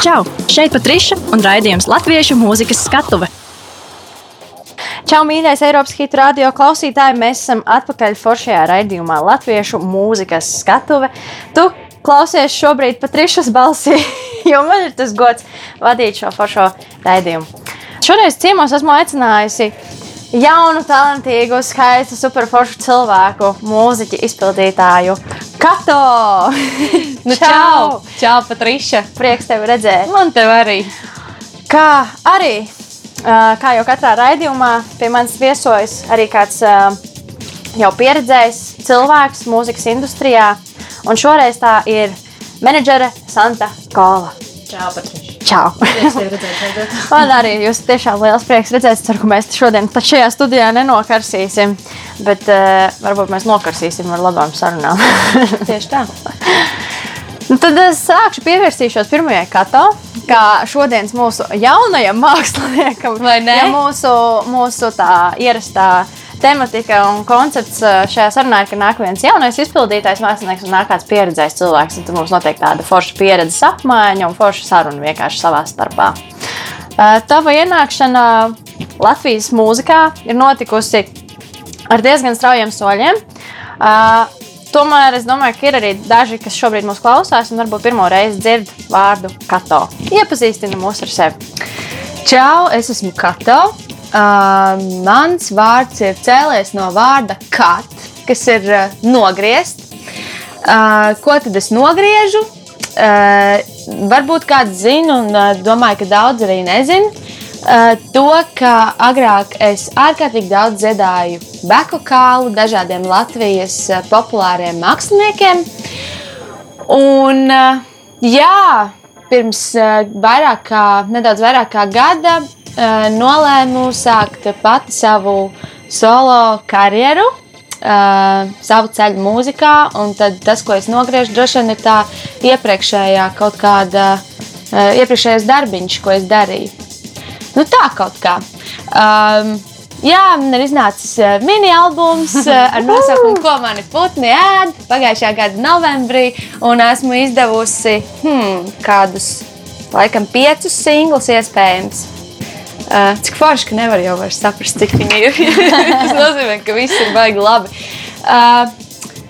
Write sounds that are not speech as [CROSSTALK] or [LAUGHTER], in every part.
Čau! Šeit Patriša un raidījums Latviešu mūzikas skatuve. Čau, mīļais Eiropas hitu radio klausītāji! Mēs esam atpakaļ foršajā raidījumā Latviešu mūzikas skatuve. Tu klausies šobrīd Patrišas balsī, [LAUGHS] jo man ir tas gods vadīt šo foršo raidījumu. Šoreiz ciemos esmu aicinājusi jaunu, talantīgu, skaistu, superforšu cilvēku, mūziķu izpildītāju. Kato! [LAUGHS] Nu, čau! Čau, Patriša! Prieks tevi redzēt! Man te arī! Kā arī, kā jau katrā raidījumā, pie manis viesojas arī kāds jau pieredzējis cilvēks mūzikas industrijā, un šoreiz tā ir menedžere Santa Kola. Čau, Patriša! Čau! [LAUGHS] [LAUGHS] Man arī jūs tiešām liels prieks redzēt. Ceru, ka mēs šodien šajā studijā nenokarsīsim, bet uh, varbūt mēs nokarsīsim ar labām sarunām. [LAUGHS] Tieši tā. Nu, tad es sākšu pievērsīšos pirmajai kato, kā šodienas mūsu jaunajam māksliniekam. Vai ne? Ja mūsu, mūsu tā ierastā tematika un koncepts uh, šajā sarunā ir, ka nāk viens jaunais izpildītājs, mākslinieks un nāk kāds pieredzējis cilvēks. Tad mums notiek tāda forša pieredzes apmaiņa un forša saruna vienkārši savā starpā. Uh, Tava ienākšana Latvijas mūzikā ir notikusi ar diezgan straujiem soļiem. Uh, Tomēr es domāju, ka ir arī daži, kas šobrīd mūs klausās un varbūt pirmo reizi dzird vārdu Kato. Iepazīstina mūs ar sevi. Čau, es esmu Kato. Uh, mans vārds ir cēlies no vārda kat, kas ir uh, nogriezt. Uh, ko tad es nogriežu? Uh, varbūt kāds zina, un uh, domāju, ka daudz arī nezina. Uh, to, ka agrāk es ārkārtīgi daudz dziedāju beku kālu dažādiem Latvijas uh, populāriem māksliniekiem. Un, uh, jā, pirms uh, vairāk kā, nedaudz vairāk kā gada nolēmu sākt pati savu solo karjeru, uh, savu ceļu mūzikā. Un tas, ko es nogriežu, droši vien ir tā iepriekšējā kaut kāda, uh, iepriekšējais darbiņš, ko es darīju. Nu, tā kaut kā. Um, jā, man ir iznācis mini-albums ar nosaukumu, ko mani putni ēd pagājušā gada novembrī. Un esmu izdevusi hmm, kādus, laikam, piecus singlus iespējams. Uh, cik forši, ka nevar jau saprast, cik viņi ir. [LAUGHS] Tas nozīmē, ka viss ir baigi labi. Uh,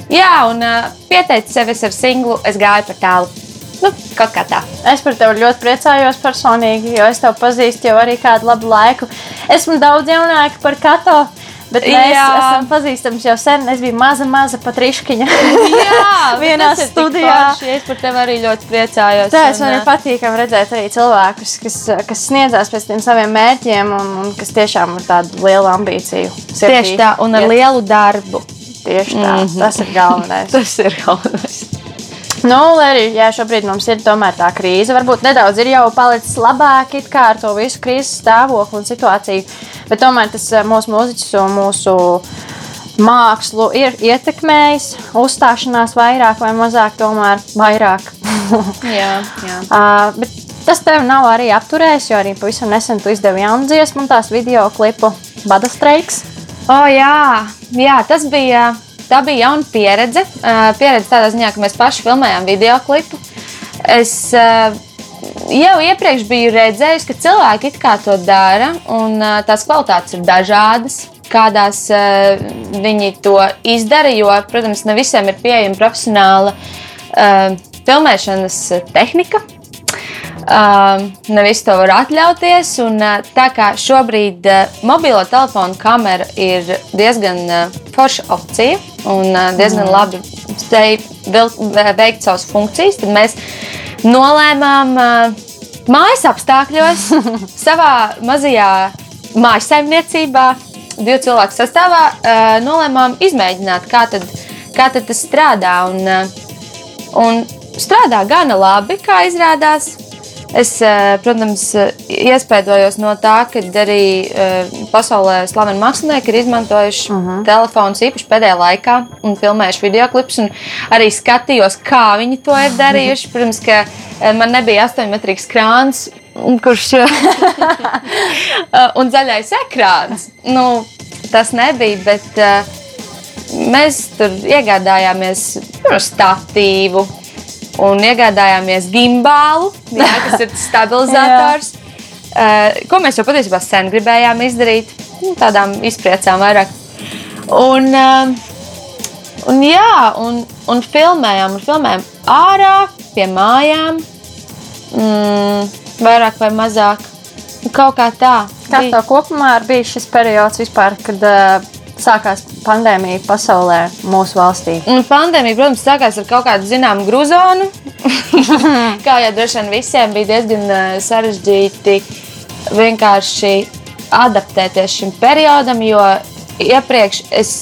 jā, un uh, pieteicu sevi ar singlu, es gāju par tālu. Nu, kaut kā tā. Es par tevi ļoti priecājos personīgi, jo es tevi pazīstu jau arī kādu labu laiku. Esmu daudz jaunāka par Kato. Bet mēs Jā. esam pazīstami jau sen. Es biju maza, maza patriškiņa. Jā, [LAUGHS] Vienā studijā. Es par tevi arī ļoti priecājos. Tā es man ir uh, patīkami redzēt arī cilvēkus, kas, kas sniedzās pēc tiem saviem mērķiem un, un kas tiešām ir tādu lielu ambīciju. sirdī. Tieši tā, un ar Iet- lielu darbu. Tieši tā, mm -hmm. tas ir galvenais. [LAUGHS] Tas ir galvenais. Nu, lai arī jā, šobrīd mums ir tomēr tā krīze. Varbūt nedaudz ir jau palicis labāk ar to visu krīzes stāvokli un situāciju. Bet tomēr tas eh, mūsu mūziķus un mūsu mākslu ir ietekmējis. Uzstāšanās vairāk vai mazāk, tomēr vairāk. [LAUGHS] Jā, jā. Uh, bet tas tev nav arī apturējis, jo arī pavisam nesen tu izdevi jaunu dziesmu un tās video klipu Bada streiks. O, jā, jā, tas bija. Tā bija jauna pieredze. Pieredze tādā ziņā, ka mēs paši filmējām video klipu. Es jau iepriekš biju redzējusi, ka cilvēki to dara, un tās kvalitātes ir dažādas. Kādās viņi to izdara, jo, protams, ne visiem ir pieejama profesionāla filmēšanas tehnika. Um, ne visi to var atļauties. Un, uh, tā kā šobrīd uh, mobilo telefonu kamera ir diezgan uh, forša opcija un uh, diezgan mm. labi spēj veikt savas funkcijas, tad mēs nolēmām uh, mājas apstākļos, [LAUGHS] savā mazajā mājsaimniecībā, divu cilvēku sastāvā, uh, nolēmām izmēģināt, kā, tad, kā tad tas strādā. Un, uh, un strādā gana labi, kā izrādās. Es, eh, protams, eh, iespējos no tā, ka arī eh, pasaulē slaveni mākslinieki ir izmantojuši uh -huh. telefonus īpaši pēdējā laikā un filmējuši video klipus. un Arī skatījos, kā viņi to ir darījuši. [LAUGHS] Protams, ka man nebija 8 metrīgs krāns, kurš [LAUGHS] un zaļais ekrāns. Nu, tas nebija, bet mēs tur iegādājāmies statīvu. Un iegādājāmies gimbālu, jā, kas ir stabilizators. uh, ko mēs jau patiesībā sen gribējām izdarīt, nu, tādām izpriecām vairāk. Un, uh, un, jā, un, un filmējām, un filmējām ārā, pie mājām, mm, vairāk vai mazāk. Kaut kā tā. Kā Bija- tev kopumā ir bijis šis periods vispār, kad uh, sākās pandēmija pasaulē, mūsu valstī? Un pandēmija, protams, sākās ar kaut kādu zināmu grūzonu. [LAUGHS] Kā jau droši vien visiem bija diezgan uh, sarežģīti vienkārši adaptēties šim periodam, jo iepriekš es,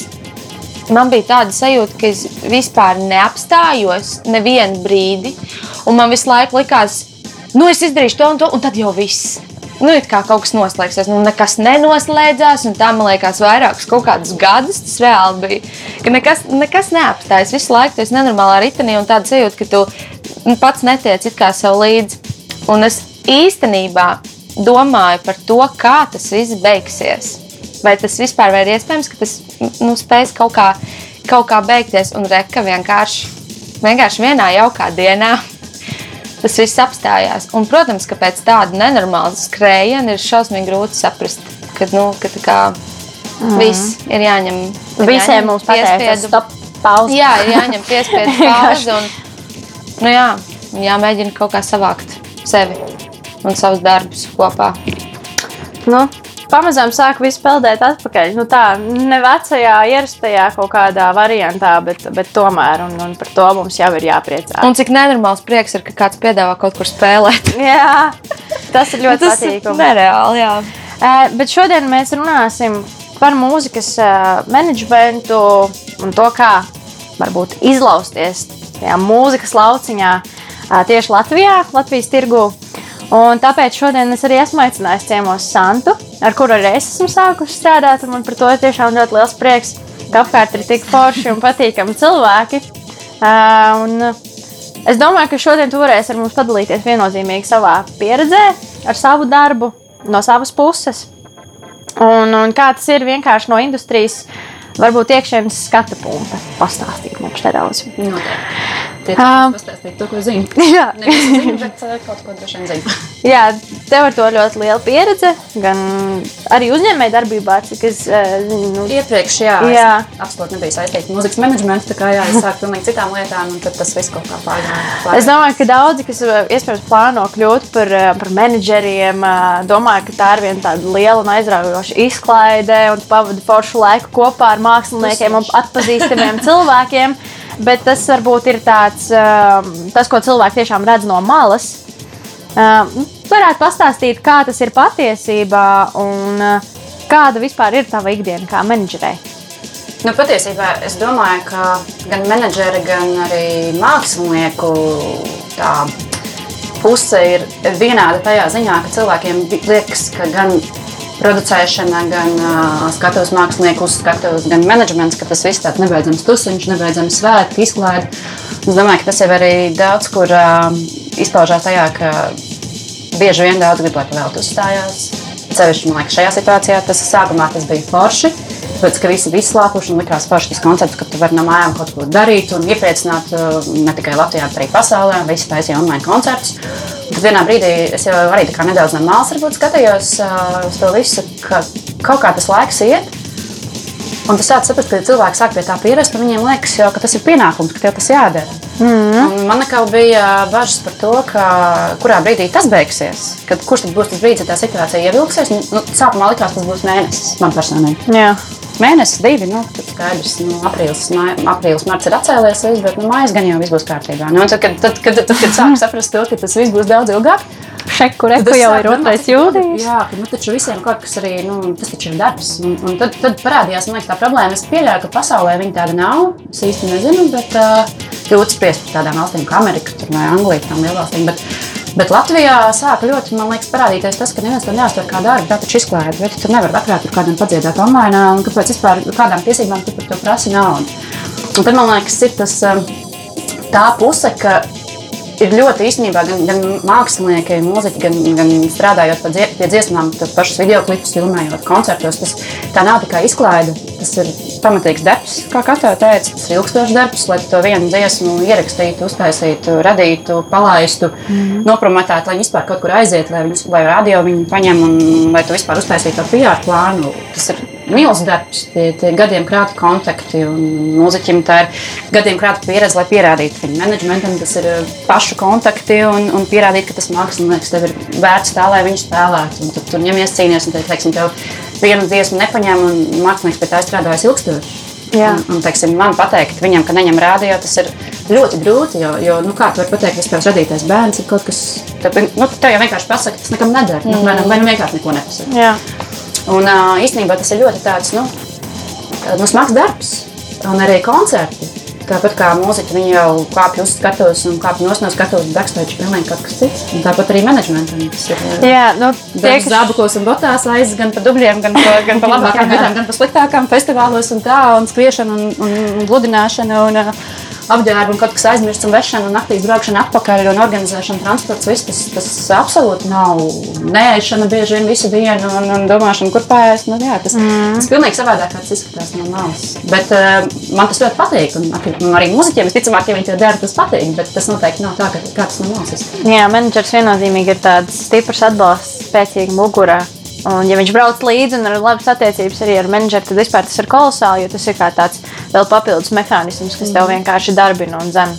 man bija tāda sajūta, ka es vispār neapstājos nevienu brīdi. Un man visu laiku likās, nu es izdarīšu to un to, un tad jau viss. Nu, it kā kaut kas noslēgsies, nu, nekas nenoslēdzās, un tā man liekas, vairākus kaut kādus gadus tas reāli bija. Ka nekas, nekas neapstājas. Visu laiku tas ir nenormālā ritenī, un tāda sajūta, ka tu nu, pats netiec sev līdzi. Un es īstenībā domāju par to, kā tas viss beigsies. Vai tas vispār vai ir iespējams, ka tas nu, spēs kaut kā, kaut kā beigties, un reka vienkārši, vienkārši vienā jaukā dienā tas viss apstājās. Un, protams, ka pēc tāda nenormāla skrējiena ir šausmīgi grūti saprast, ka, nu, ka tā kā viss ir jāņem. ir. Visiem jāņem mums piespiedu- pauze. Jā, ir jāņem piespiedu [LAUGHS] pauze un nu, jā, jāmēģina kaut kā savākt sevi un savus darbus kopā. Nu, pamazām sāk visu peldēt atpakaļ. Nu, tā ne vecajā, ierastajā kaut kādā variantā, bet, bet tomēr. Un, un par to mums jau ir jāpriecājas. Un cik nenormāls prieks ir, ka kāds piedāvā kaut kur spēlēt. [LAUGHS] Jā, tas ir ļoti Tas patīkami. nereāli, jā. Eh, Bet šodien mēs runāsim par mūzikas eh, menedžmentu un to, kā varbūt izlausties tajā mūzikas lauciņā eh, tieši Latvijā, Latvijas tirgū. Un tāpēc šodien es arī esmu aicinājis ciemos Santu, ar kuru arī es esmu sākusi strādāt. Man par to ir tiešām ļoti liels prieks, ka apkārt ir tik forši un patīkami cilvēki. Eh, Un es domāju, ka šodien tu varēsi ar mums padalīties viennozīmīgi savā pieredzē, ar savu darbu, no savas puses. Un, un kā tas ir vienkārši no industrijas, varbūt iekšienes skatu punkta. Pastāstīt mums nedaudz. Noteikti. Um, pastāstīt to, ko zinu. [LAUGHS] Jā, zinu, bet kaut ko droši vien zinu. [LAUGHS] jā tev ar to ļoti liela pieredze. Gan arī uzņēmēji darbībā, cik es. Nu, Iepriekš, jā, Jā. absolūti nebija saistīta mūzikas menedžmentu, tā kā jā, es sāku pilnīgi citām lietām, un tad tas viss kaut kā pārgāja. Es domāju, ka daudzi, kas iespējams plāno kļūt par, par menedžeriem, domāju, ka tā ir viena tāda liela un aizraujoša izklaide un pavadi foršu laiku kopā ar māksliniekiem un atpazīstamiem cilvēkiem. [LAUGHS] Bet tas varbūt ir tāds, eh, tas, ko cilvēki tiešām redz no malas. Eh, Varētu pastāstīt, kā tas ir patiesībā un eh, kāda vispār ir tava ikdiena kā menedžerei. Nu, patiesībā es domāju, ka gan menedžeri, gan arī mākslinieku puse ir vienāda tajā ziņā, ka cilvēkiem liekas, ka gan producēšana, gan uh, skatuves mākslinieku uzskatus, gan menedžments, ka tas viss tāds nebeidzams tusiņš, nebeidzams svētki, izklaide. Es domāju, ka tas jau arī daudz kur uh, izpaužās tajā, ka bieži vien daudz grib, lai pavēltu uzstājās. Cevišķi, man liekas, šajā situācijā tas sākumā tas bija forši. Tāpēc, ka visi bija izslāpuši un likās forši tas koncepts, ka tu vari no mājām kaut ko darīt un iepriecināt uh, ne tikai Latvijā, bet arī pasaulē. Visi taisīja online koncertus. Tad vienā brīdī es jau arī nedaudz no malas skatījos uh, uz to visu, ka kaut kā tas laiks iet. Un tas sācis saprast, ka cilvēki sāk pie tā pierast, un viņiem liekas, jau, ka tas ir pienākums, ka tev tas jādara. Mm -hmm. Man nekā bija bažas par to, ka, kurā brīdī tas beigsies. Kad, kurš tad būs tas brīdis, kad tā situācija ievilksies? Nu, sākumā likās, tas būs mēnesis man personīgi. Jā. Mēnesis, divi, nu, skaidrs, nu, aprīlis, mā- aprīlis, marts ir atcēlies, viss, bet nu, mājas gan jau viss būs kārtībā. Nu, tad, kad, tad, kad, tad, kad sāk saprast to, ka tas viss būs daudz ilgāk, Šeku reku jau ir domāt, 2. cik jūnijas. Jā, nu, taču visiem kaut kas arī, nu, tas taču ir darbs. Un, un tad, tad parādījās, man liekas, tā problēma. Es pieļauju, ka pasaulē viņa tāda nav. Es īsti nezinu, bet uh, ļoti spriest par tādām valstīm kā Amerika tur vai Anglija, tām lielvalstīm. Bet, bet Latvijā sāka ļoti, man liekas, parādīties tas, ka neviens to neuztver kā darbu. Tā taču izklaide, bet tu nevari vakarā tur kādam padziedāt online, un kāpēc vispār kādām tiesībām tu par to prasi naudu. Un tad man liekas, ir tas, tā puse, ka ir ļoti īstenībā gan, gan mākslinieki, mūziķi, gan, gan strādājot pie, dzie- pie dziesmām, tad pašus video klipus filmējot koncertos. Tas, tā nav tikai izklaide, tas ir pamatīgs darbs, kā Katrā teica. Tas ir ilgstošs darbs, lai to vienu dziesmu ierakstītu, uztaisītu, radītu, palaistu, mm. nopromatētu, lai viņi vispār kaut kur aiziet, lai, viņus, lai radio viņu paņem un lai tu vispār uztaisītu to PR plānu. Tas ir milzīgs darbs, tie, tie gadiem krāti kontakti mūziķim tā ir gadiem krāta pieredze, lai pierādītu viņu menedžmentam. Tas ir uh, pašu kontakti un, un pierādīt, ka tas mākslinieks tev ir vērts tā, lai viņš spēlētu. Un tad tu ņemies cīnīties un te, teiksim, tev vienu dziesmu nepaņem un mākslinieks pie tā strādājas ilgstoši. Jā. Un, un, teiksim, man pateikt, viņam, ka neņem rādio, tas ir ļoti grūti. Jo, jo nu, kā tu vari pateikt, ka tas radītais bērns ir kaut kas tāds, nu, tev jau vienkārši pasaka, tas nekam neder. Mm. Nu, vai, nu- vai nu vienkārši neko nepasaka. Un īstenībā tas ir ļoti tāds, nu, nu, smags darbs. Un arī koncerti. Tāpat kā mūziķi, viņi jau kāpj uz skatuves un kāpj no skatuves, backstage ir pilnīgi kas cits. Un tāpat arī menedžmentam. Tas ir Jā, nu, Tie, kas zābakos un botās aiz gan pa dubļiem, gan pa, gan pa labākām vietām, gan pa sliktākām festivālos un tā, un skriešana un, un, un gludināšana un uh, apģērba un kaut kas aizmirsts un vešana un naktīs braukšana atpakaļ un organizēšana transports, viss tas, tas absolūti nav neēšana bieži vien visu dienu un, un domāšana, kur pāēst. Nu, jā, tas, mm. tas pilnīgi savādāk, izskatās no malas. Bet uh, man tas ļoti patīk, un, un arī muziķiem visticamāk, ja viņi to dara, tas patīk, bet tas noteikti nav tā, ka, kā tas no malas izskatās. Jā, menedžers viennozīmīgi ir tāds stiprs atbalsts, spēcīga mugura. Un, ja viņš brauc līdzi un ir labas attiecības arī ar menedžeru, tad vispār tas ir kolosāli, jo tas ir kā tāds vēl papildus mehānisms, kas tev vienkārši darbina un zina.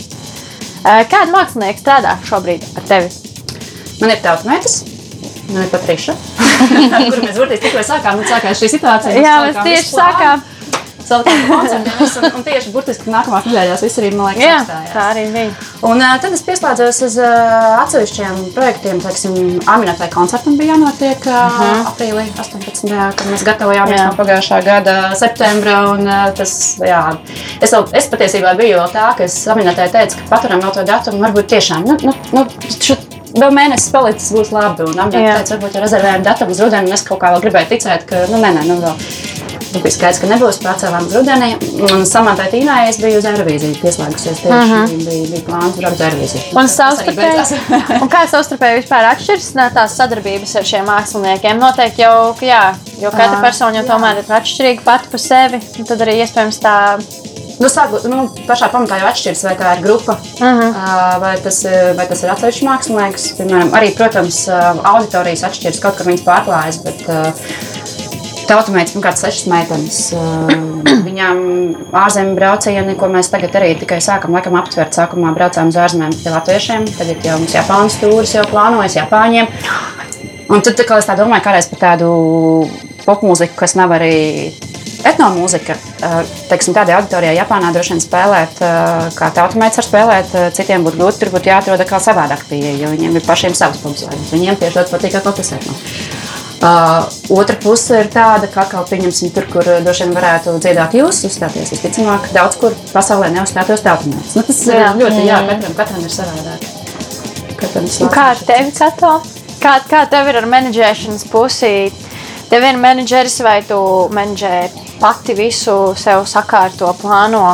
Kāda mākslinieka strādā šobrīd ar tevi? Man ir tautsmētas. Man ir Patriša, [LAUGHS] ar kuru mēs burtiski tikko sākām. Un sākās šī situācija. Jā, mēs tieši sākām. Savukārt, koncertiem, un, un tieši burtiski nākamā nedēļā viss arī, man liekas, Jā, apstājās. tā arī bija. Un uh, tad es pieslēdzos uz uh, atsevišķiem projektiem. Teiksim, Aminētai koncertam bija jānotiek uh, uh -huh. aprīlī 18. kad mēs gatavojāmies Jā. no pagājušā gada septembra. Un, uh, tas, jā, es, es patiesībā biju tā, ka es Aminētai teicu, ka paturam vēl to datumu. Varbūt tiešām nu, nu, nu, šo, vēl mēnesis palicis, būs labi. Un Jā. teica, varbūt jau rezervējam datumu uz rudeni. un Es kaut kā vēl gribēju ticēt, ka nu, nē, nē, nu, vēl. Nu, bija skaidrs, ka nebūs pārcēlām uz rudeni. Un Samantai Tīnai es biju uz Eirovīziju pieslēgusies. Tieši uh -huh. bija, bija plāns braukt uz Eirovīziju. Un, [LAUGHS] un kā savstarpēji vispār atšķiras tās sadarbības ar šiem māksliniekiem? Noteikti jau, jā, jo katra Ā, persona jau tomēr ir atšķirīga pati par sevi. Tad arī iespējams tā. Nu, sāku, nu, pašā pamatā jau atšķiras, vai tā ir grupa, uh -huh. vai, tas, vai tas ir atsevišķs mākslinieks. Piemēram, arī, protams, auditorijas atšķiras, kaut kur viņas pārklājas. Bet, ā, Tautamēģis, pirmkārt, sešas meitenes. Ā, [CLEARS THROAT] Viņām ārzemju braucieni, ko mēs tagad arī tikai sākam laikam, aptvert. Sākumā braucām uz ārzemēm pie latviešiem, tagad jau mums Japānas stūris jau plānojas Japāņiem. Un tad, kā es tā domāju, kādreiz par tādu popmūziku, kas nav arī etnomūzika, ā, teiksim, tādai auditorijai Japānā droši vien spēlēt, ā, kā tautamēts var spēlēt, citiem būtu grūti, tur būtu jāatrod kā savādāk pieeja, jo viņiem ir pašiem savs pumps. Viņiem tieši ļoti patīk, kā kaut kas etno. Uh, otra puse ir tāda, ka, kā pieņemsim, tur, kur uh, droši vien varētu dziedāt jūs, uzstāties. Visticamāk, daudz kur pasaulē neuzstātos tautumēs. [LAUGHS] Nu, tas jā, Jā. ļoti, jā, katram, katram ir savādāk. Katram ir Kā ar tevi, Kato? Kā, kā tev ir ar menedžēšanas pusi? Tev ir menedžeris vai tu menedžē pati visu sev sakārto plāno?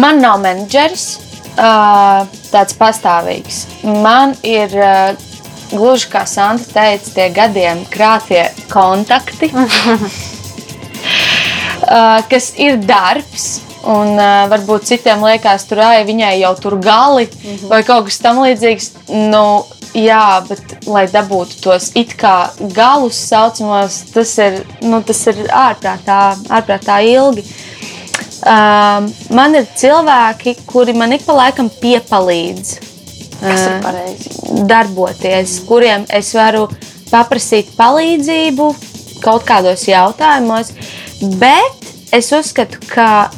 Man nav menedžeris, uh, tāds pastāvīgs. Man ir, uh, gluži kā Santa teica, tie gadiem krātie kontakti, [LAUGHS] uh, kas ir darbs. Un uh, varbūt citiem liekas, tur ej, viņai jau tur gali mm -hmm. vai kaut kas tamlīdzīgs. Nu, jā, bet lai dabūtu tos it kā galus saucamos, tas ir, nu, tas ir ārprātā, ārprātā ilgi. Um, man ir cilvēki, kuri man ik pa laikam piepalīdz darboties, kuriem es varu paprasīt palīdzību kaut kādos jautājumos. Bet es uzskatu, ka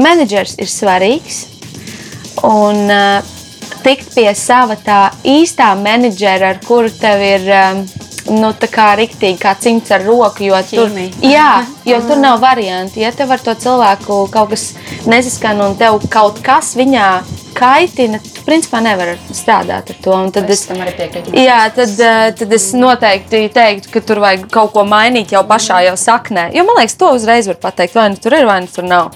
menedžers ir svarīgs un uh, tikt pie sava tā īstā menedžera, ar kuru tev ir. Um, Nu, tā kā rīktīgi, kā cimds ar roku, jo tur, Ķīmija. jā, [LAUGHS] jo tur nav variantu. Ja tev ar to cilvēku kaut kas nesaskan un tev kaut kas viņā kaitina, principā nevari strādāt ar to. Un Tad Es es, tam arī piekrītu. Jā, tad, eh, tad es noteikti teiktu, ka tur vajag kaut ko mainīt jau pašā jau saknē. Jo man liekas, to uzreiz var pateikt, vai nu tur ir, vai nu tur nav.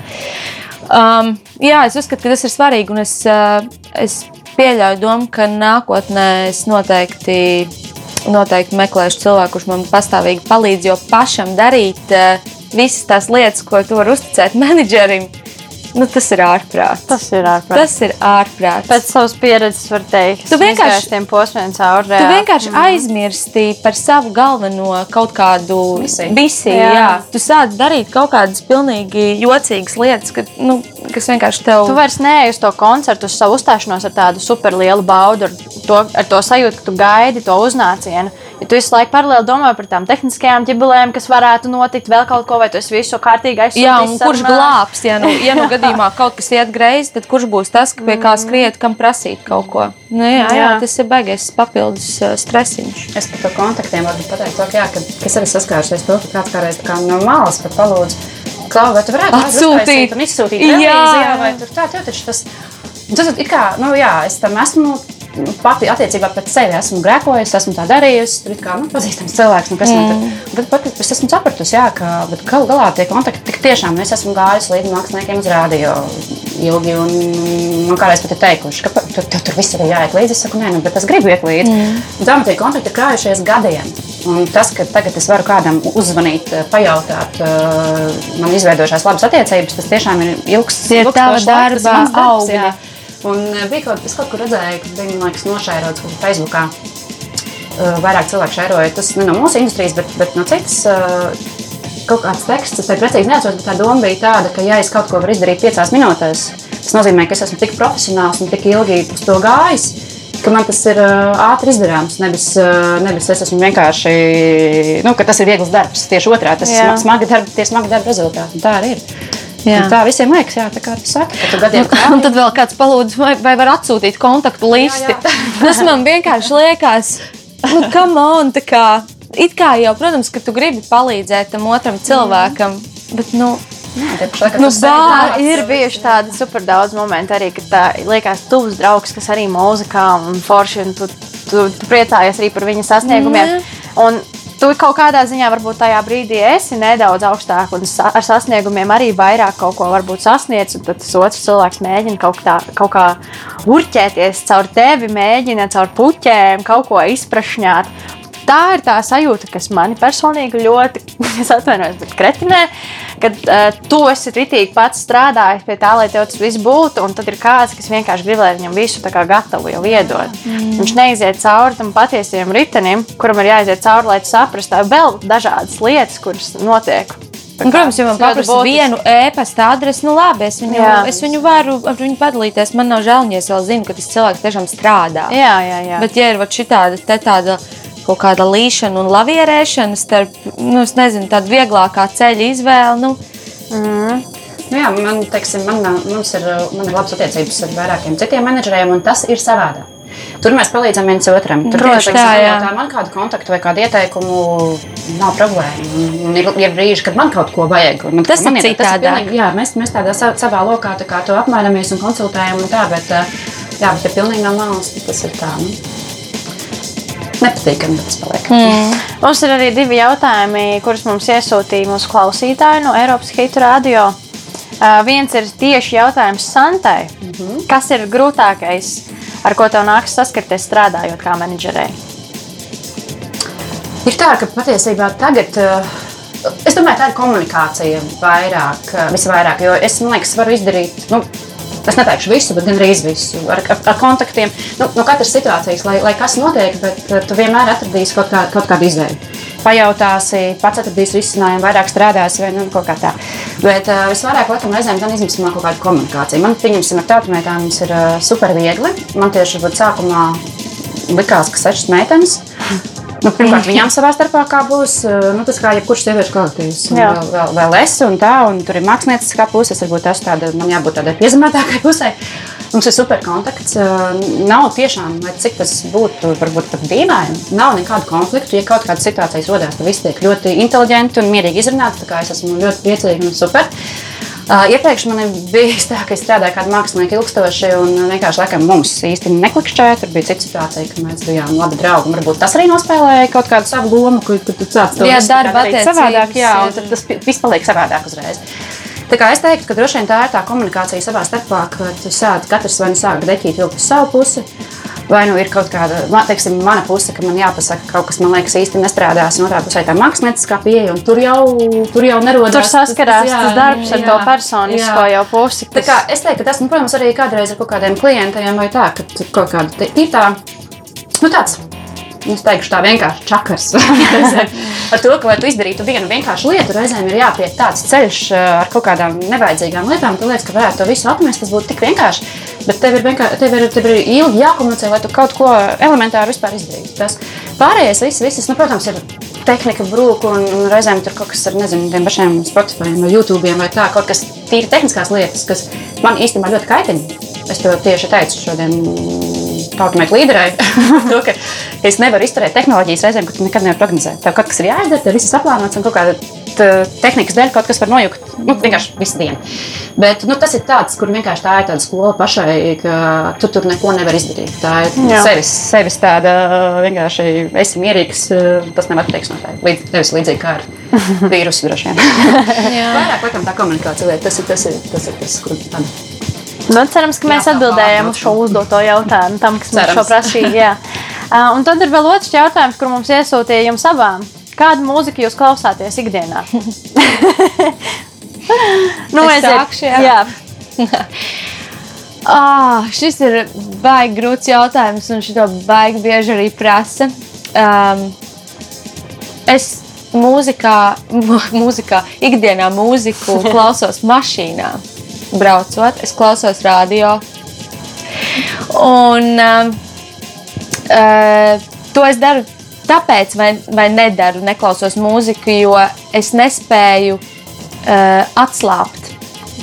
Um, jā, es uzskatu, ka tas ir svarīgi. Un es, uh, es pieļauju domu, ka nākotnē es noteikti, noteikti meklēšu cilvēku, kurš man pastāvīgi palīdz. Jo pašam darīt uh, visas tās lietas, ko tu vari uzticēt [LAUGHS] menedžerim, Nu, tas ir ārprāts. Tas ir ārprāts. Tas ir ārprāts. Pēc savas pieredzes var teikt, Tu vienkārši- tiem posmiem cauri. Tu vienkārši mm. aizmirsti par savu galveno kaut kādu Misiju. misiju. Jā. Jā. Tu sāc darīt kaut kādas pilnīgi jocīgas lietas, ka, nu, kas vienkārši tev Tu vairs neej uz to koncertu, uz savu uzstāšanos ar tādu superlielu baudu, ar to, ar to sajūtu, ka tu gaidi to uznācienu. Ja tu visu laiku paralēli domā par tām tehniskajām ģibelēm, kas varētu notikt, vēl kaut ko, vai tu visu kārtīgi aizsūtījis. Jā, un kurš glābs, ja nu, ja nu [LAUGHS] gadījumā kaut kas iet greizi, tad kurš būs tas, pie kā skriet, kam prasīt kaut ko? Nu, jā, jā, Jā. tas ir baigais papildus uh, stresiņš. Es par to kontaktiem varu pateikt, ka, jā, ka es arī saskārušies to, ka kāds kādreiz kā no malas pat palūdz. Klau, vai tu varētu Atsūtīt. un izsūtīt Jā. televīzijā, vai tur tā, tev taču tas. Tas ir kā, nu jā, es tam esmu. Nu, Pati attiecībā pret sevi esmu grēkojusi, esmu tā darījusi. Tur ir kā nu, pazīstams cilvēks, nu, kas mm. man tur. Bet pat, es esmu sapratusi, jā, ka galu galā tie kontakti tik tiešām es esmu gājusi līdz māksliniekiem uz rādio ilgi. Un man kādreiz pat ir teikuši, ka tur, tur, tur viss ir jāiet līdzi. Es saku, nē, nu, bet es gribu iet līdzi. Mm. Tā man tie kontakti ir krājušies gadiem. Un tas, ka tagad es varu kādam uzzvanīt, eh, pajautāt, eh, man izveidojušās labas attiecības, tas tiešām ir ilgs, Tie ir tava ilgstošs laiks, tas ir darba mans darbs, augļi. jā. Un eh, bija kaut kas, kaut kur redzēju, ka bija man liekas, nošērots kaut kur Facebookā. Eh, Vairāk cilvēku šēroja. Tas ne no mūsu industrijas, bet, bet no citas. eh, Kaut kāds teksts, es precīzi neatceros, bet tā doma bija tāda, ka, ja es kaut ko varu izdarīt piecās minūtēs, tas nozīmē, ka es esmu tik profesionāls un tik ilgi uz to gājis, ka man tas ir ātri izdarāms. Nevis, nevis es esmu vienkārši, nu, ka tas ir viegls darbs. Tieši otrādi, tas ir Jā. sma- smagi darba, tie smagi darba rezultāti. Un Tā arī ir. Jā. Un tā visiem liekas, jā, tā kā tu saki, ka tu gadiem Un tad vēl kāds palūdz, vai, vai var atsūtīt kontaktu listi. Jā, [LAUGHS] Tas man vienkārši liekas, nu, kam on, tā kā. It kā jau, protams, ka tu gribi palīdzēt tam otram cilvēkam, bet, nu, Jā, laikam Nu, tu sēdi bā, Ir bijuši tādi super daudz momentu, arī, kad tā liekas, tuvs draugs, kas arī mūzikā un forši, un tu, tu, tu priecājies arī par viņa sasniegumiem. Un tu kaut kādā ziņā varbūt tajā brīdī esi nedaudz augstāk un sa ar sasniegumiem arī vairāk kaut ko varbūt sasniedz, un tad tas otrs cilvēks mēģina kaut, tā, kaut kā urķēties caur tevi, mēģina caur puķēm kaut ko izprašņāt. Tā ir tā sajūta, kas manī personīgi ļoti, [LAUGHS] es atvainojos, bet kretinē, kad uh, tu esi ritīgi pats strādājis pie tā, lai tev tas viss būtu, un tad ir kāds, kas vienkārši grib, lai viņam visu tā kā gatavu jau iedod. Mm. Viņš neiziet cauri tam patiesajam ritenim, kuram ir jāiziet cauri, lai saprastu vēl dažādas lietas, kuras notiek. Un, protams, ja man paprasta vienu e-pasta adresi, nu labi, es viņu, Jā. es viņu varu ar viņu padalīties. Man nav žēl, ja es vēl zinu, ka tas cilvēks tiešām strādā. Jā, jā, jā. Bet, ja ir šitāda te tāda kaut kāda līšana un lavierēšana starp, nu, nezinu, tādu vieglākā ceļa izvēli, nu, Nu jā, man, teiksim, man, mums ir, man ir labas attiecības ar vairākiem citiem menedžeriem, un tas ir savādāk. Tur mēs palīdzam viens otram. Tur teiksim, tā, jā. jautā man kādu kontaktu vai kādu ieteikumu nav problēma. Un- ir, ir brīži, kad man kaut ko vajag. Man, Tas ir man citādāk. pilnīgi- Jā, mēs, mēs tādā sa- savā lokā tā kā to apmainamies un konsultējam. Un tā, bet, eh, jā, bet ja pilnīgi no malas, tas ir tā. Nu, nepatīkami, tas paliek. Mm. Mums ir arī divi jautājumi, kurus mums iesūtīja mūsu klausītāji no Eiropas Hitu Radio. Uh, viens ir tieši jautājums Santai. Mm -hmm. Kas ir grūtākais, ar ko tev nāks saskarties strādājot kā menedžerei? Ir tā, ka patiesībā tagad. eh, Es domāju, tā ir komunikācija vairāk, eh, visvairāk. Jo es, man liekas, varu izdarīt, nu, es neteikšu visu, bet gandrīz visu. Ar, ar, ar kontaktiem, nu, no katras situācijas, lai, lai kas notiek, bet eh, tu vienmēr atradīsi kaut, kā, kaut kādu izvēli. Pajautāsi, pats atradīsi risinājumu, vairāk strādāsi vai nu, kaut kā tā. Bet uh, visvairāk, laikam, reizēm gan izmisumā kaut kāda komunikācija. Man, pieņemsim, ar tautsmētām mums ir uh, super viegli. Man tieši sākumā likās, ka sešas meitenes. Nu, pirmkārt, viņām savā starpā kā būs eh, nu, tas, kā jebkurš sieviešu kolektīvs. Vēl, vēl, vēl es, un tā, un tur ir mākslinieckā puse. Es varbūt esmu tāda, man jābūt tādai piezemētākai pusē. Mums ir super kontakts. eh, Nav tiešām, lai cik tas būtu, varbūt pat dīvaini, nav nekādu konfliktu. Ja kaut kāda situācija rodas, tad viss tiek ļoti inteliģenti un mierīgi izrunāts. Es esmu ļoti priecīga un super. Uh, iepriekš man bija tā, ka es strādāju kā mākslinieks ilgstoši, un vienkārši laikam mums īsti neklikšķēja. Tur bija cita situācija, ka mēs bijām labi draugi. Varbūt tas arī nospēlēja kaut kādu savu lomu, kur tu sāc to darīt savādāk. Jā, un tas viss paliek savādāk uzreiz. Tā kā es teiktu, ka droši vien tā ir tā komunikācija savā starpā, ka tu sāc katrs vai nu sāk deķīt vilkt uz savu pusi. Vai nu ir kaut kāda, teiksim, mana puse, ka man jāpasaka kaut kas, man liekas, īsti nestrādās, un otrā pusē tā mākslinieckā pieeja, un tur jau, tur jau nerodās. Tur saskarās jā, tas darbs ar jā, to personisko jā. jau pusi. Tā kā es teiktu, ka tas, nu, protams, arī kādreiz ar kaut kādiem klientiem vai tā, ka kaut kāda te- ir tā, nu tāds. Es teikšu, tā vienkārši čakars. [LAUGHS] ar to, ka, lai tu izdarītu vienu vienkāršu lietu, reizēm ir jāpiet tāds ceļš eh, ar kaut kādām nevajadzīgām lietām. Tu liekas, ka varētu to visu atmest, tas būtu tik vienkārši. Bet tev ir, vienkār, tev ir, tev ir ilgi jākomunicē, lai tu kaut ko elementāru vispār izdarītu. Tas pārējais, viss, viss, nu, protams, ir tehnika brūka un, un reizēm tur kaut kas ar, nezinu, tiem pašiem Spotify vai YouTube vai tā, kaut kas tīri tehniskās lietas, kas man īstenībā ļoti kaitina. Es to tieši teicu šodien tautumēku līderei, [LAUGHS] to, ka es nevaru izturēt tehnoloģijas reizēm, ka tu nekad nevari prognozēt. Tev kaut kas ir jāizdara, tev viss ir saplānots un kaut kāda tehnikas dēļ kaut kas var nojukt. Nu, vienkārši visu dienu. Bet nu, tas ir tāds, kur vienkārši tā ir tāda skola pašai, ka tu tur neko nevari izdarīt. Tā ir Jā. sevis, sevis tāda vienkārši esi mierīgs. Tas nevar teikt no tā. Līdz, tevis līdzīgi kā ar [LAUGHS] vīrusu droši vien. Vairāk, laikam, tā komunikācija lieta, tas ir tas, ir, tas, ir tas kur tāda. Nu, cerams, ka mēs Jā, atbildējām uz šo uzdoto jautājumu, tam, kas mums Cerams. šo prasīja. [LAUGHS] Uh, Un tad ir vēl otrs jautājums, kur mums iesūtīja jums abām. Kādu mūziku jūs klausāties ikdienā? [LAUGHS] nu, Es sākšu, jā. jā. [LAUGHS] Ah, šis ir baigi grūts jautājums, un šo baigi bieži arī prasa. Um, es mūzikā, mū- mūzikā, ikdienā mūziku klausos mašīnā. Braucot, es klausos radio. Un um, uh, to es daru tāpēc, vai, vai nedaru, neklausos mūziku, jo es nespēju uh, atslābt,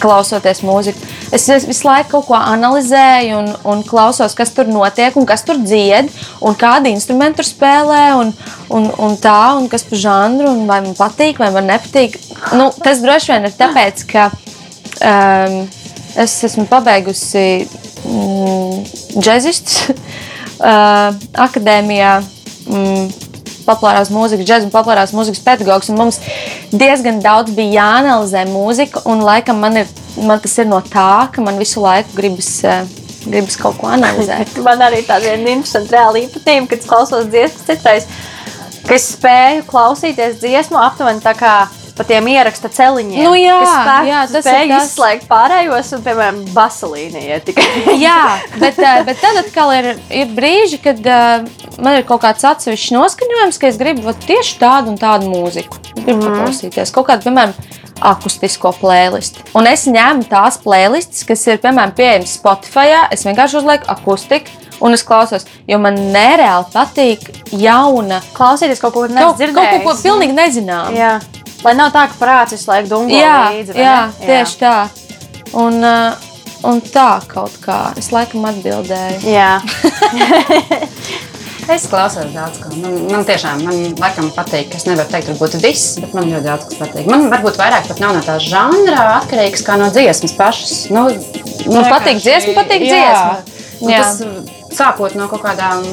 klausoties mūziku. Es vis- visu laiku kaut ko analizēju un, un klausos, kas tur notiek, un kas tur dzied, un kādi instrumenti tur spēlē, un, un, un tā, un kas par žanru, un vai man patīk, vai man nepatīk. Nu, tas droši vien ir tāpēc, ka um, es esmu pabeigusi mm, džeksistu [LAUGHS] uh, akadēmijā. Mm, populārās mūzikas, džēzus populārās mūzikas pedagogs. Mums diezgan daudz bija jāanalizē mūzika, un laikam man, ir, man tas ir no tā, ka man visu laiku gribas, eh, gribas kaut ko analizēt. [LAUGHS] Man arī tāda viena interesanta reāla īpatnība, kad klausos dziesmas citreiz, ka es spēju klausīties dziesmu aptuveni tā kā pa tiem ieraksta celiņiem. Nu jā, spētu- jā, tas ir spēju tas. izslēgt pārējos, un, piemēram, basalīnija tikai. [LAUGHS] Jā, bet, eh, bet tad atkal ir, ir brīži, kad uh, man ir kaut kāds atsevišķs noskaņojums, ka es gribu vat, tieši tādu un tādu mūziku. Es gribu mm. paklausīties kaut kādu, piemēram, akustisko playlistu. Un es ņēmu tās playlistas, kas ir, piemēram, pieejamas Spotify. Es vienkārši uzlieku akustiku. Un es klausos, jo man nereāli patīk jauna, Klausīties kaut ko tādu, kaut ko, pilnīgi nezinām. Jā. Lai nav tā, ka prāts visu laiku dungo jā, līdzi. vai jā, ne? tieši tā. Un, uh, un tā kaut kā es laikam atbildēju. Jā. [LAUGHS] Es klausos daudz ko. Man, man tiešām, man laikam patīk. Es nevaru teikt, varbūt viss, bet man ļoti daudz kas patīk. Man varbūt vairāk pat nav no tā žanra atkarīgs kā no dziesmas pašas. Nu, Man patīk dziesma, patīk dziesma. Nu, Jā. tas, sākot no kaut kādām,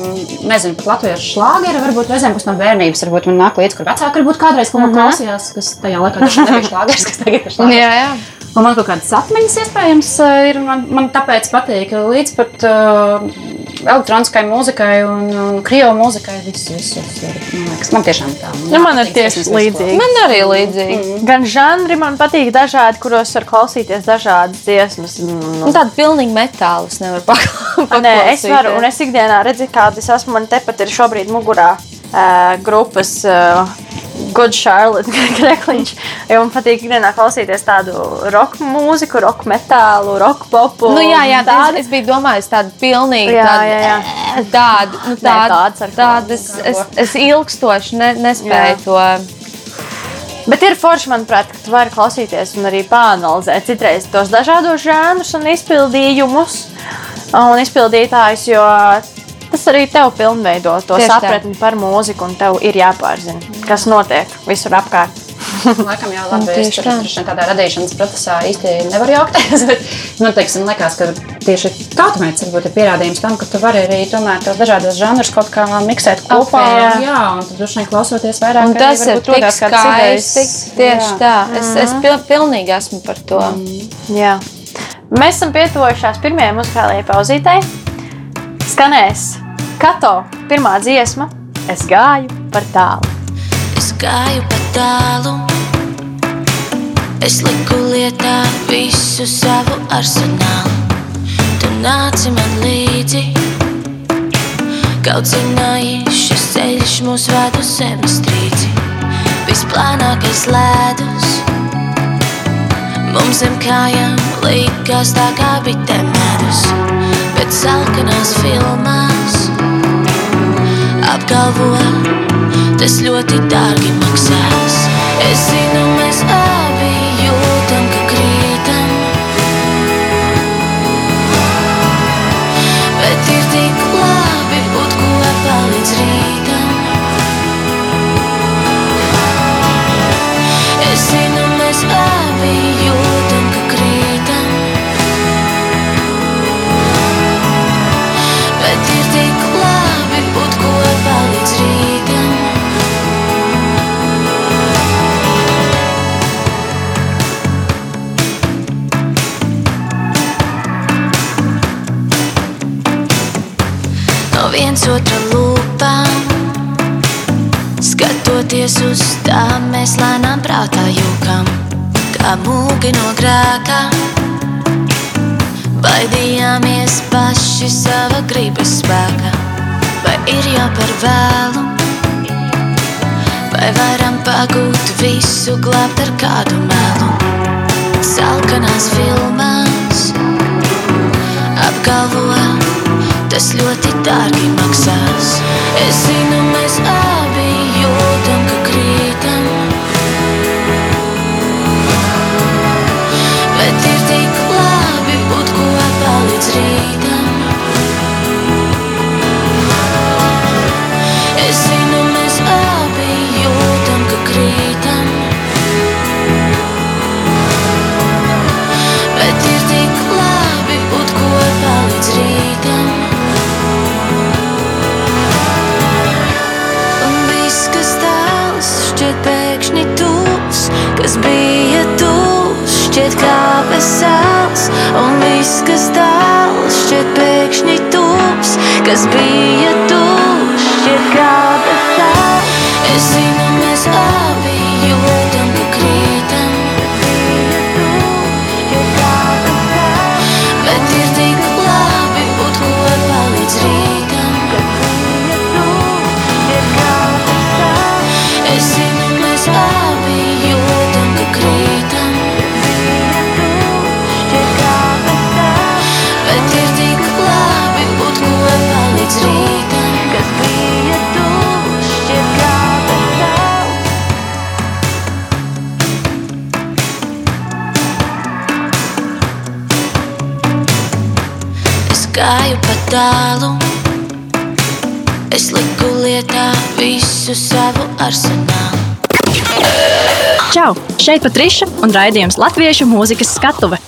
nezinu, pat latviešu šlāgera, varbūt reizēm kas no bērnības, varbūt man nāk līdzi, kur vecāki varbūt kādreiz kaut ko klausījās, kas tajā laikā nebija [LAUGHS] šlāgers, kas tagad ir šlāgers. Jā, jā. Un man kaut kādas atmiņas, iespējams, ir. Man, man tāpēc patīk līdz pat uh, elektroniskai mūzikai un, un krievu mūzikai. Viss, viss, viss, ir, man, liekas, man tiešām tā. Nu, man ir tieši līdzīgi. Man arī līdzīgi. Gan žanri man patīk dažādi, kuros var klausīties dažādas dziesmas. Un Nu, tādu pilnīgi metālu es nevaru paklausīties. Nē, es varu, un es ikdienā redzu, kāda es esmu. Man tepat ir šobrīd mugurā uh, grupas uh, Good Charlotte [LAUGHS] Krekliņš. Jo man patīk ikdienā klausīties tādu roka mūziku, roka metālu, roka popu. Nu, jā, jā, tādu. tādu. es biju domājis tādu pilnīgi Jā, tādu, jā, jā. tādu, nu, Nē, tādu, tāds ar tādu es, es, es ilgstoši ne, nespēju Jā. to. Bet ir forši, manuprāt, ka tu vari klausīties un arī pāanalizēt citreiz tos dažādos žanrus un izpildījumus un izpildītājus, jo tas arī tev pilnveido to Tieši tā. sapratni par mūziku, un tev ir jāpārzina, kas notiek visur apkārt. [LAUGHS] Laikam jau labi. Es tieši tur tā. vien tādā radīšanas procesā īsti nevaru jaukties. [LAUGHS] bet Man teiksim, liekas, ka tieši tautsmēķis varbūt ir pierādījums tam, ka tu vari arī tomēr tos dažādos žanrus kaut kā miksēt kopā. jā. jā, un tad droši vien klausoties vairāk. Un tas ir tik skaisti. Tieši tā. Es, es pil, pilnīgi esmu par to. Jā. Mēs esam pietuvojušās pirmajai muzikālajai pauzītei. Skanēs Kato pirmā dziesma. Es gāju par tālu. Es gāju pa tālu, es liku lietā visu savu arsenālu. Tu nāci man līdzi, kaut zināji, šis ceļš mūs ved uz zemestrīci. Visplānākais ledus, mums zem kājām likās tā kā bitēm medus, bet salkanās filmās apgalvo, tas ļoti dārgi maksās. Es zinu, mēs abi viens otra lūpām. Skatoties uz tām, mēs lēnām prātā jūkam, kā mūgi no grēkā. Baidījāmies paši sava gribas spēka, vai ir jau par vēlu, vai varam pagūt visu, glābt ar kādu melu. Salkanās filmās apgalvo, tas ļoti dārgi maksās. Es zinu, mēs abi jūtam, ka krītam. Bet ir tik labi būt kopā līdz rītam. Kas bija tūs, šķiet kā vesels. Un viss, kas tāls, šķiet pēkšņi tūs, kas bija tūs, šķiet kā vesels. Es zinu, mēs abi jūtam, ka krītam. Bet ir tik gāju pa tālu, es liku lietā visu savu arsenālu. Čau! Šeit Patriša un raidījums Latviešu mūzikas skatuve.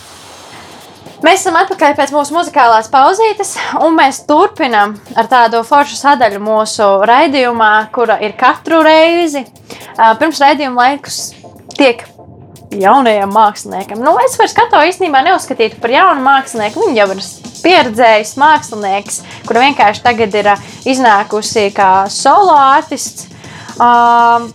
Mēs esam atpakaļ pēc mūsu muzikālās pauzītes, un mēs turpinām ar tādu foršu sadaļu mūsu raidījumā, kura ir katru reizi. Pirms raidījuma laikus tiek jaunajam māksliniekam. Nu, es vairs skatu īstenībā neuzskatītu par jaunu mākslinieku. Viņa jau ir pieredzējis mākslinieks, kura vienkārši tagad ir ā, iznākusi kā solo artists. Um,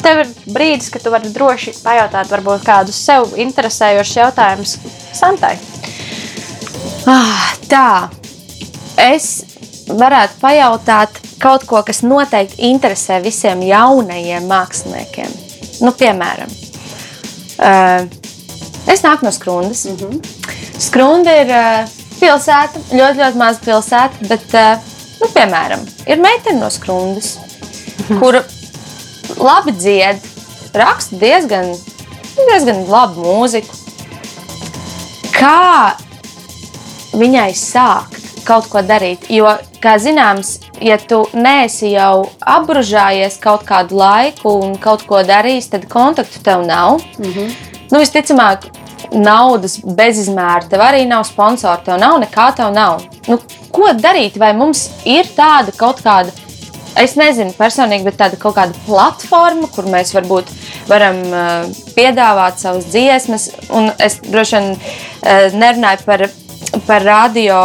Tev ir brīdis, kad tu vari droši pajautāt, varbūt kādus sev interesējošus jautājumus Santai. Ah, tā. Es varētu pajautāt kaut ko, kas noteikti interesē visiem jaunajiem māksliniekiem. Nu, piemēram, uh, es nāku no Skrundas. Mm -hmm. Skrunda ir uh, pilsēta, ļoti, ļoti maza pilsēta, bet, uh, nu, piemēram, ir meitene no Skrundas, mm -hmm. kura labi dzied, raksta diezgan, diezgan labu mūziku. Kā viņai sākt? kaut ko darīt. Jo, kā zināms, ja tu neesi jau apbružājies kaut kādu laiku un kaut ko darījis, tad kontaktu tev nav. Mm -hmm. nu, visticamāk, naudas bezizmēra, tev arī nav sponsori, tev nav nekā, tev nav. Nu, ko darīt? Vai mums ir tāda kaut kāda? Es nezinu, personīgi, bet tāda kaut kāda platforma, kur mēs varbūt varam uh, piedāvāt savas dziesmas. Un es droši vien uh, nerunāju par par radio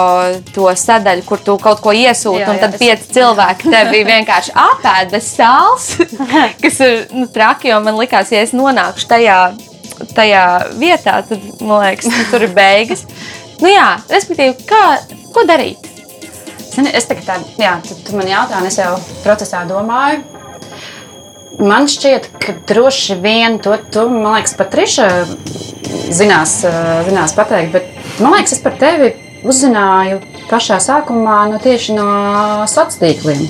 to sadaļu, kur tu kaut ko iesūti, jā, un tad jā, pieci es... cilvēki tevi vienkārši apēd bez sāls, [LAUGHS] kas ir nu, traki, jo man likās, ja es nonākšu tajā, tajā vietā, tad, man liekas, nu, tur ir beigas. Nu jā, respektīvi, kā, ko darīt? Es tagad tādu, jā, tu, tu man jautā, un es jau procesā domāju. Man šķiet, ka droši vien to, to man liekas, Patriša zinās, zinās pateikt, bet Man liekas, es par tevi uzzināju pašā sākumā no tieši no sociāliem tīkliem.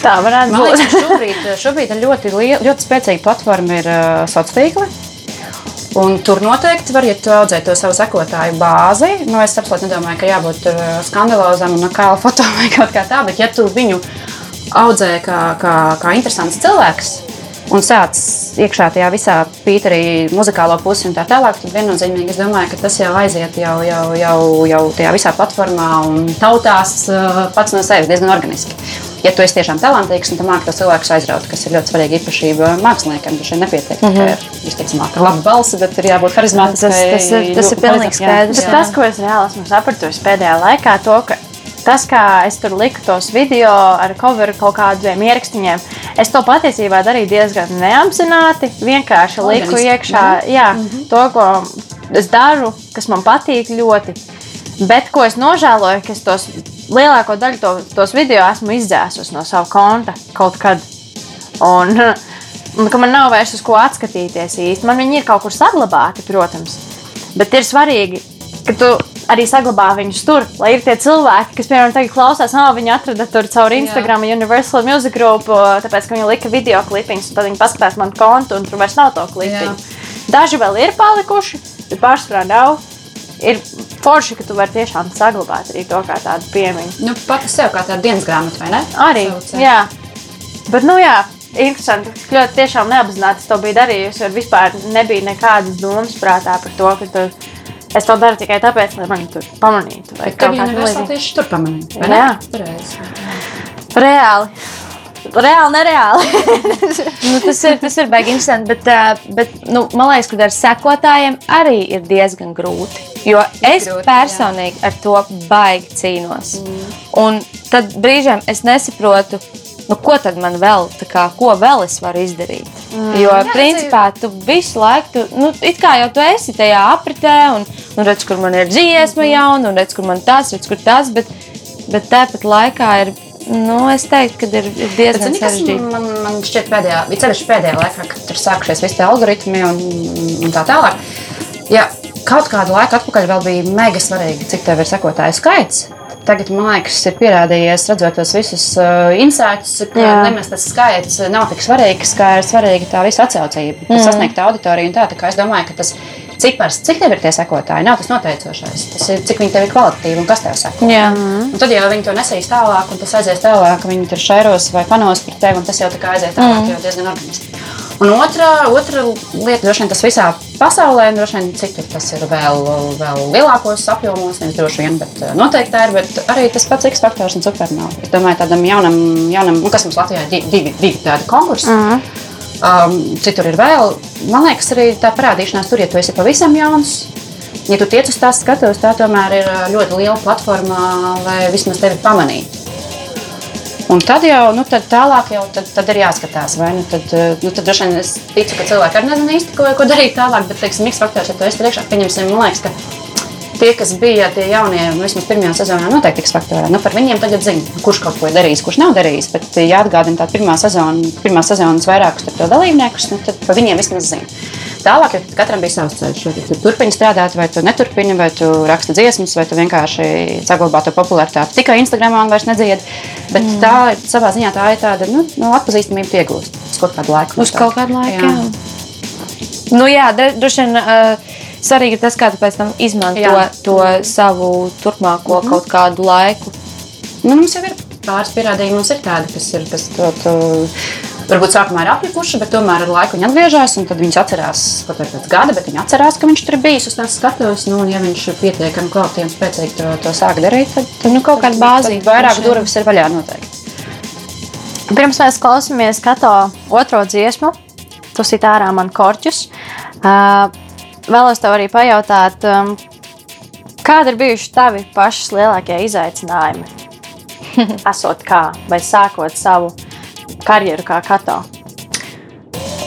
Tā varētu būt. šobrīd, šobrīd ir ļoti, liela, ļoti spēcīga platforma ir uh, sociālā tīkla. Un tur noteikti var, ja tu audzē to savu sekotāju bāzi, nu es absolūti nedomāju, ka jābūt uh, skandalozam un kā [LAUGHS] foto vai kaut kā tā, bet ja tu viņu audzē kā, kā, kā interesants cilvēks, un sāc iekšā tajā visā Pīterī muzikālo pusi un tā tālāk, tad viennozīmīgi es domāju, ka tas jau aiziet jau, jau, jau, jau tajā visā platformā un tautās uh, pats no sevis diezgan organiski. Ja tu esi tiešām talantīgs un tu māki to cilvēku aizraut, kas ir ļoti svarīga īpašība māksliniekam, tad šeit nepietiek mm -hmm. tikai ar, visticamāk, ar labu balsi, bet ir jābūt harizmātiskai. Tas, tas, ir, tas ir pilnīgi skaidrs. Bet tas, ko es reāli esmu sapratusi pēdējā laikā, to, ka tas, kā es tur liku tos video ar coveru kaut kādiem ierakstiem, es to patiesībā darīju diezgan neapzināti. Vienkārši liku iekšā jā, mm -hmm. to, ko es daru, kas man patīk ļoti. Bet ko es nožēloju, ka es tos lielāko daļu to, tos video esmu izdzēsus no sava konta kaut kad. Un, [LAUGHS] un ka man nav vairs uz ko atskatīties īsti. Man viņi ir kaut kur saglabāti, protams. Bet ir svarīgi, ka tu arī saglabā viņus tur. Lai ir tie cilvēki, kas, piemēram, tagad klausās, ah, viņi atrada tur caur Instagram, Jā. Universal Music Group, tāpēc, ka viņi lika video klipiņus, tad viņi paskatās man kontu, un tur vairs nav to klipiņu. Jā. Daži vēl ir palikuši, bet pārsvarā nav. Ir forši, ka tu vari tiešām saglabāt arī to kā tādu piemiņu. Nu, pat sev kā tādu dienas grāmatu, vai ne? Arī. Saucē. Jā. Bet, nu jā, interesanti. Ļoti tiešām neapzināti to bija darījusi, jo vispār nebija nekādas domas prātā par to, ka tu Es to daru tikai tāpēc, lai mani tur pamanītu. Vai kā tādu tieši tur pamanītu? Jā, pareizi. Reāli. Reāli, nereāli. nu, tas ir, tas ir baigi interesanti, bet, bet nu, man liekas, ka ar sekotājiem arī ir diezgan grūti. Jo es grūti, personīgi jā. ar to baigi cīnos. Mm. Un tad brīžiem es nesaprotu, nu, ko tad man vēl, kā, ko vēl es varu izdarīt. Mm. Jo, Jā, principā, tu visu laiku, tu, nu, it kā jau tu esi tajā apritē, un, un redz, kur man ir dziesma mm. jauna, un redz, kur man tas, redz, kur tas, bet, bet tāpat laikā ir. Nu, es teiktu, ka ir, ir diezgan sarežģīti. Man, man šķiet, pēdējā, ceļš pēdējā laikā, kad ir sākušies visi tie algoritmi un, un tā tālāk. Ja kaut kādu laiku atpakaļ vēl bija mega svarīgi, cik tev ir sekotāju skaits. Tagad, man liekas, ir pierādījies, redzot tos visus uh, insights, ka nemaz tas skaits nav tik svarīgs, kā ir svarīga tā visa atsaucība, mm. sasniegta auditorija. Tā, tā es domāju, ka tas cipars, cik tev ir tie sekotāji, nav tas noteicošais. Tas ir cik viņi tev ir kvalitatīvi un kas tev seko. Mm. Un tad jau viņi to nesīs tālāk, un tas aizies tālāk, viņi tur šairos vai panos par tevi, un tas jau tā kā aiziet tālāk, mm. jau diezgan organiski. Un otra, otra lieta, droši vien tas visā pasaulē, droši vien citur tas ir vēl, vēl lielākos apjomos, nevis droši vien, bet eh, noteikti tā ir. Bet arī tas pats X faktors un supernovā. Es domāju, tādam jaunam, jaunam nu, kas mums Latvijā ir divi, divi tādi konkursi. -huh. Um, citur ir vēl. Man liekas, arī tā parādīšanās tur, ja tu esi pavisam jauns. Ja tu tiec uz tās skatuves, tā tomēr ir eh, ļoti liela platforma, lai vismaz tevi pamanītu. Un tad jau nu, tad tālāk jau tad, tad ir jāskatās, vai nu, tad, eh, nu, tad droši vien es ticu, ka cilvēki arī nezina īsti, ko, ko darīt tālāk. Bet, teiksim, miks faktors, ja tu esi priekšā, pieņemsim, man liekas, ka tie, kas bija tie jaunie, nu, vismaz pirmajā sezonā, noteikti tiks faktorā. Nu, par viņiem tagad zina, kurš kaut ko ir darījis, kurš nav darījis. Bet, ja atgādina tā pirmā sezona, pirmā sezonas vairākus dalībniekus, nu, tad par viņiem vismaz zina. Tālāk, ja katram bija savs ceļš, vai tu turpini strādāt, vai tu neturpini, vai tu raksti dziesmas, vai tu vienkārši saglabā to popularitāti. Tikai Instagramā vairs nedzied. Bet mm. tā savā ziņā tā ir tāda nu, nu, atpazīstamība iegūst uz kaut kādu laiku. Uz kaut kādu laiku. Jā. Jā. Nu, jā, droši vien. Uh, svarīgi ir tas, kā tu pēc tam izmanto Jā. To savu turpmāko -hmm. kaut kādu laiku. Nu, mums jau ir pāris pierādījumi, mums ir tādi, kas ir kas to, to, varbūt sākumā ir apjukuši, bet tomēr ar laiku viņi atgriežas. Tad viņi atcerās, kaut vai pēc gada, bet viņi atcerās, ka viņš tur ir bijis uz tās skatuves. Nu, ja viņš ir pietiekami un spēcīgi to, to sāk darīt, tad, tad Nu, kaut kāda tad Vairāk durvis ir vaļā noteikti. Pirms mēs klausāmies Kato otro dziesmu, tu sit ārā man korķus. Uh, vēlos tev arī pajautāt, um, kādi ir bijuši tavi pašas lielākie izaicinājumi? [LAUGHS] Esot kā, vai sākot savu karjeru kā Kato?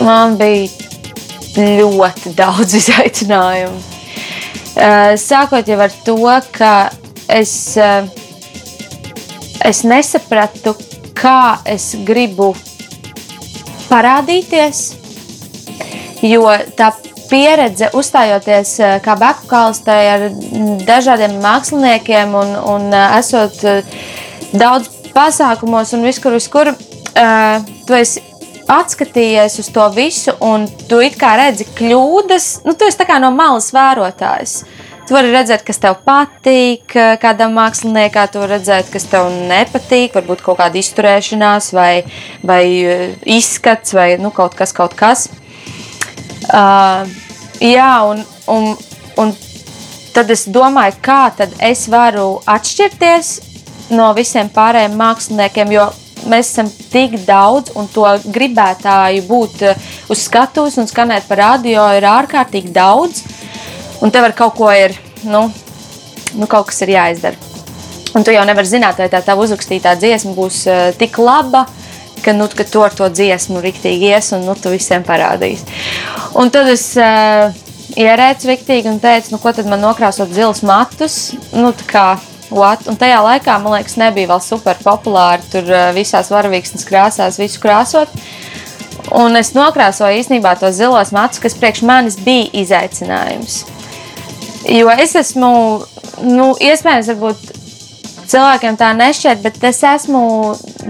Man bija ļoti daudz [LAUGHS] izaicinājumu. Eh, Sākot jau ar to, ka es, eh, es nesapratu, kā es gribu parādīties, jo tā pieredze uzstājoties eh, kā beku kalstē ar mm, dažādiem māksliniekiem un, un eh, esot eh, daudz pasākumos un viskur, viskur, tu esi atskatījies uz to visu, un tu kā redzi kļūdas. Nu, tu esi no malas vērotājs. Tu vari redzēt, kas tev patīk, kādam māksliniekam, tu vari redzēt, kas tev nepatīk, varbūt kaut kāda izturēšanās, vai, vai izskats, vai nu, kaut kas, kaut kas. Uh, jā, un, un, un tad es domāju, kā tad es varu atšķirties no visiem pārējiem māksliniekiem, jo mēs esam tik daudz, un to gribētāju būt eh, uz skatuves un skanēt par radio ir ārkārtīgi daudz. Un tev ar kaut ko ir, nu, nu kaut kas ir jāizdara. Un tu jau nevari zināt, vai tā tava uzrakstītā dziesma būs uh, tik laba, ka, nu, ka tu ar to dziesmu riktīgi ies un nu, tu visiem parādīsi. Un tad es uh, ierēcu riktīgi un teicu, nu, ko tad man nokrāsot zilus matus. Nu, what? un tajā laikā, man liekas, nebija vēl super populāri tur uh, visās varavīksnes krāsās visu krāsot. Un es nokrāsoju īstenībā tos zilos matus, kas priekš manis bija izaicinājums. Jo es esmu, nu, iespējams, varbūt cilvēkiem tā nešķiet, bet es esmu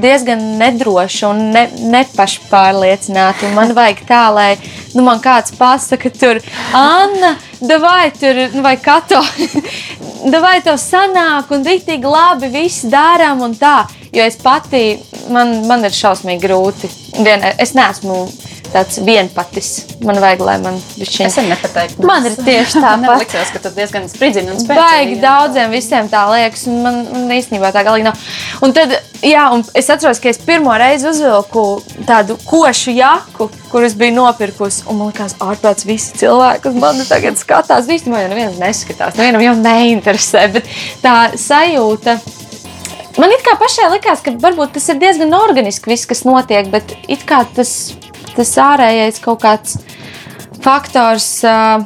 diezgan nedroša un ne, nepašpārliecināta. Man vajag tā, lai nu, man kāds pasakā, tur, Anna, vai tur, nu, vai Kato, [LAUGHS] vai tev sanāk, un rītīgi labi viss darām un tā. Jo es pati, man, man ir šausmīgi grūti. Vien, es neesmu tāds vienpatis. Man vajag, lai man viņš Es arī nepateiktu. Man ir tieši tāpat. Man liekas, ka tu diezgan spridzini un spēcīgi. Baigi daudziem visiem tā liekas, un man, man īstenībā tā galīgi nav. Un tad, jā, un es atceros, ka es pirmo reizi uzvilku tādu košu jaku, kuras biju nopirkusi. Un man liekas, ārprāts visi cilvēki, kas man tagad skatās. Īstenībā jau neviens neskatās, nevienam jau neinteresē. Bet tā sajūta. Man it kā pašai likās, ka varbūt tas ir diezgan organiski, viss, kas notiek, bet it kā tas, tas ārējais kaut kāds faktors uh,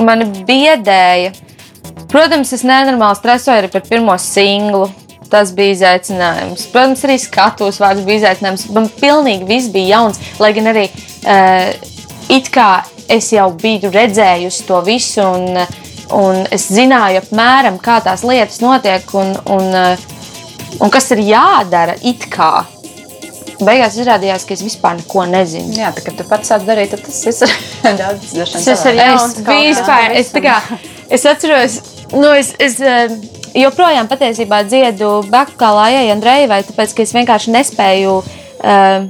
mani biedēja. Protams, es nenormāli stresoju arī par pirmo singlu. Tas bija izaicinājums. Protams, arī skatos vārds bija izaicinājums. Man pilnīgi viss bija jauns, lai gan arī uh, it kā es jau biju redzējusi to visu, un, un es zināju apmēram, kā tās lietas notiek un, un, uh, un kas ir jādara it kā. Beigās izrādījās, ka es vispār neko nezinu. Jā, tā kā tu pats sāc darīt, tad tas ir [LAUGHS] daudz Tas ir savādāk. jauns Es vispār, es, tā kā, es atceros, nu, es, es eh, joprojām patiesībā dziedu Baku kā Lajai Andrejai, tāpēc, ka es vienkārši nespēju, eh,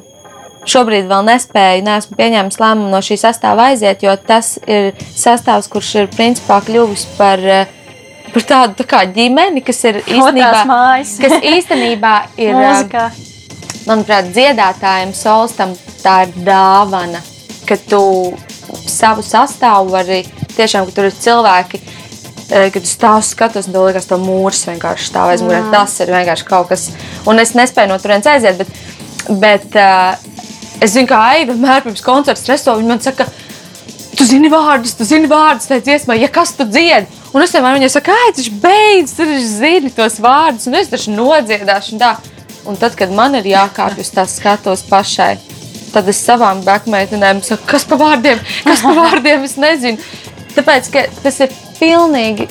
šobrīd vēl nespēju, neesmu pieņēmis lēmumu no šī sastāvā aiziet, jo tas ir sastāvs, kurš ir principā kļuvis par, eh, par tādu tā kā ģimeni, kas ir īstenībā, kas īstenībā [LAUGHS] ir, Mūzikā. Manuprāt, dziedātājiem, solistam tā ir dāvana, ka tu savu sastāvu vari tiešām, ka tur ir cilvēki. eh, Kad es stāvu skatos, un liekas, ka mūrs vienkārši stāv aiz muguras. Tas ir vienkārši kaut kas. Un es nespēju no turienes aiziet, bet, bet uh, es zinu, kā Aiva vienmēr pirms koncerta streso. Viņa man saka, tu zini vārdus, tu zini vārdus, tā dziesmā, ja kas tu dziedi. Un es vienmēr viņai saku, ai, tas beidz, tur viņš zina tos vārdus, un es taču nodziedāšu. Un, tā. Un tad, kad man ir jākāpj uz tās skatos pašai, tad es savām bekmeitenēm saku, kas pa vārdiem, kas pa vārdiem, es nezinu. Tāpēc, ka tas ir pilnīgi.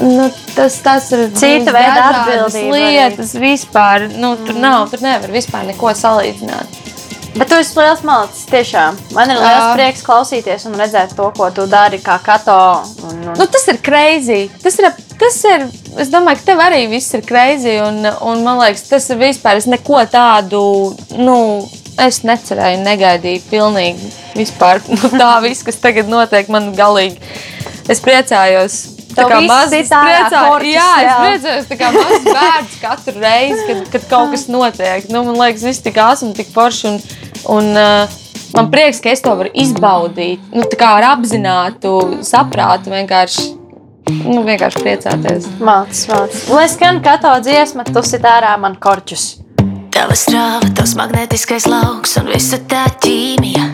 Nu, tas, tas ir Cita veida dažādas atbildība arī. lietas vispār. Nu, tur nav, tur nevar vispār neko salīdzināt. Bet tu esi liels malicis, tiešām. Man ir liels Jā. prieks klausīties un redzēt to, ko tu dari kā kato. Un, un... Nu, tas ir crazy. Tas ir, tas ir, es domāju, ka tev arī viss ir crazy. Un, un man liekas, tas ir vispār. Es neko tādu, nu, es necerēju, negaidīju pilnīgi vispār. [LAUGHS] Nu, tā viss, kas tagad notiek, man galīgi. Es priecājos. Tā kā mazs korķis, jā, es priecājos, tā kā mazs [LAUGHS] bērns katru reizi, kad, kad kaut kas notiek. Nu, man liekas, viss tik āsum, tik forši. Un, un, uh, man prieks, ka es to varu izbaudīt. Nu, tā kā ar apzinātu saprātu vienkārši. Nu, vienkārši priecāties. Mācis, mācis. Lai skan kato dziesma, tu sit ārā man korķus. Tava strāva, tavs magnetiskais lauks un visa tā ķīmija.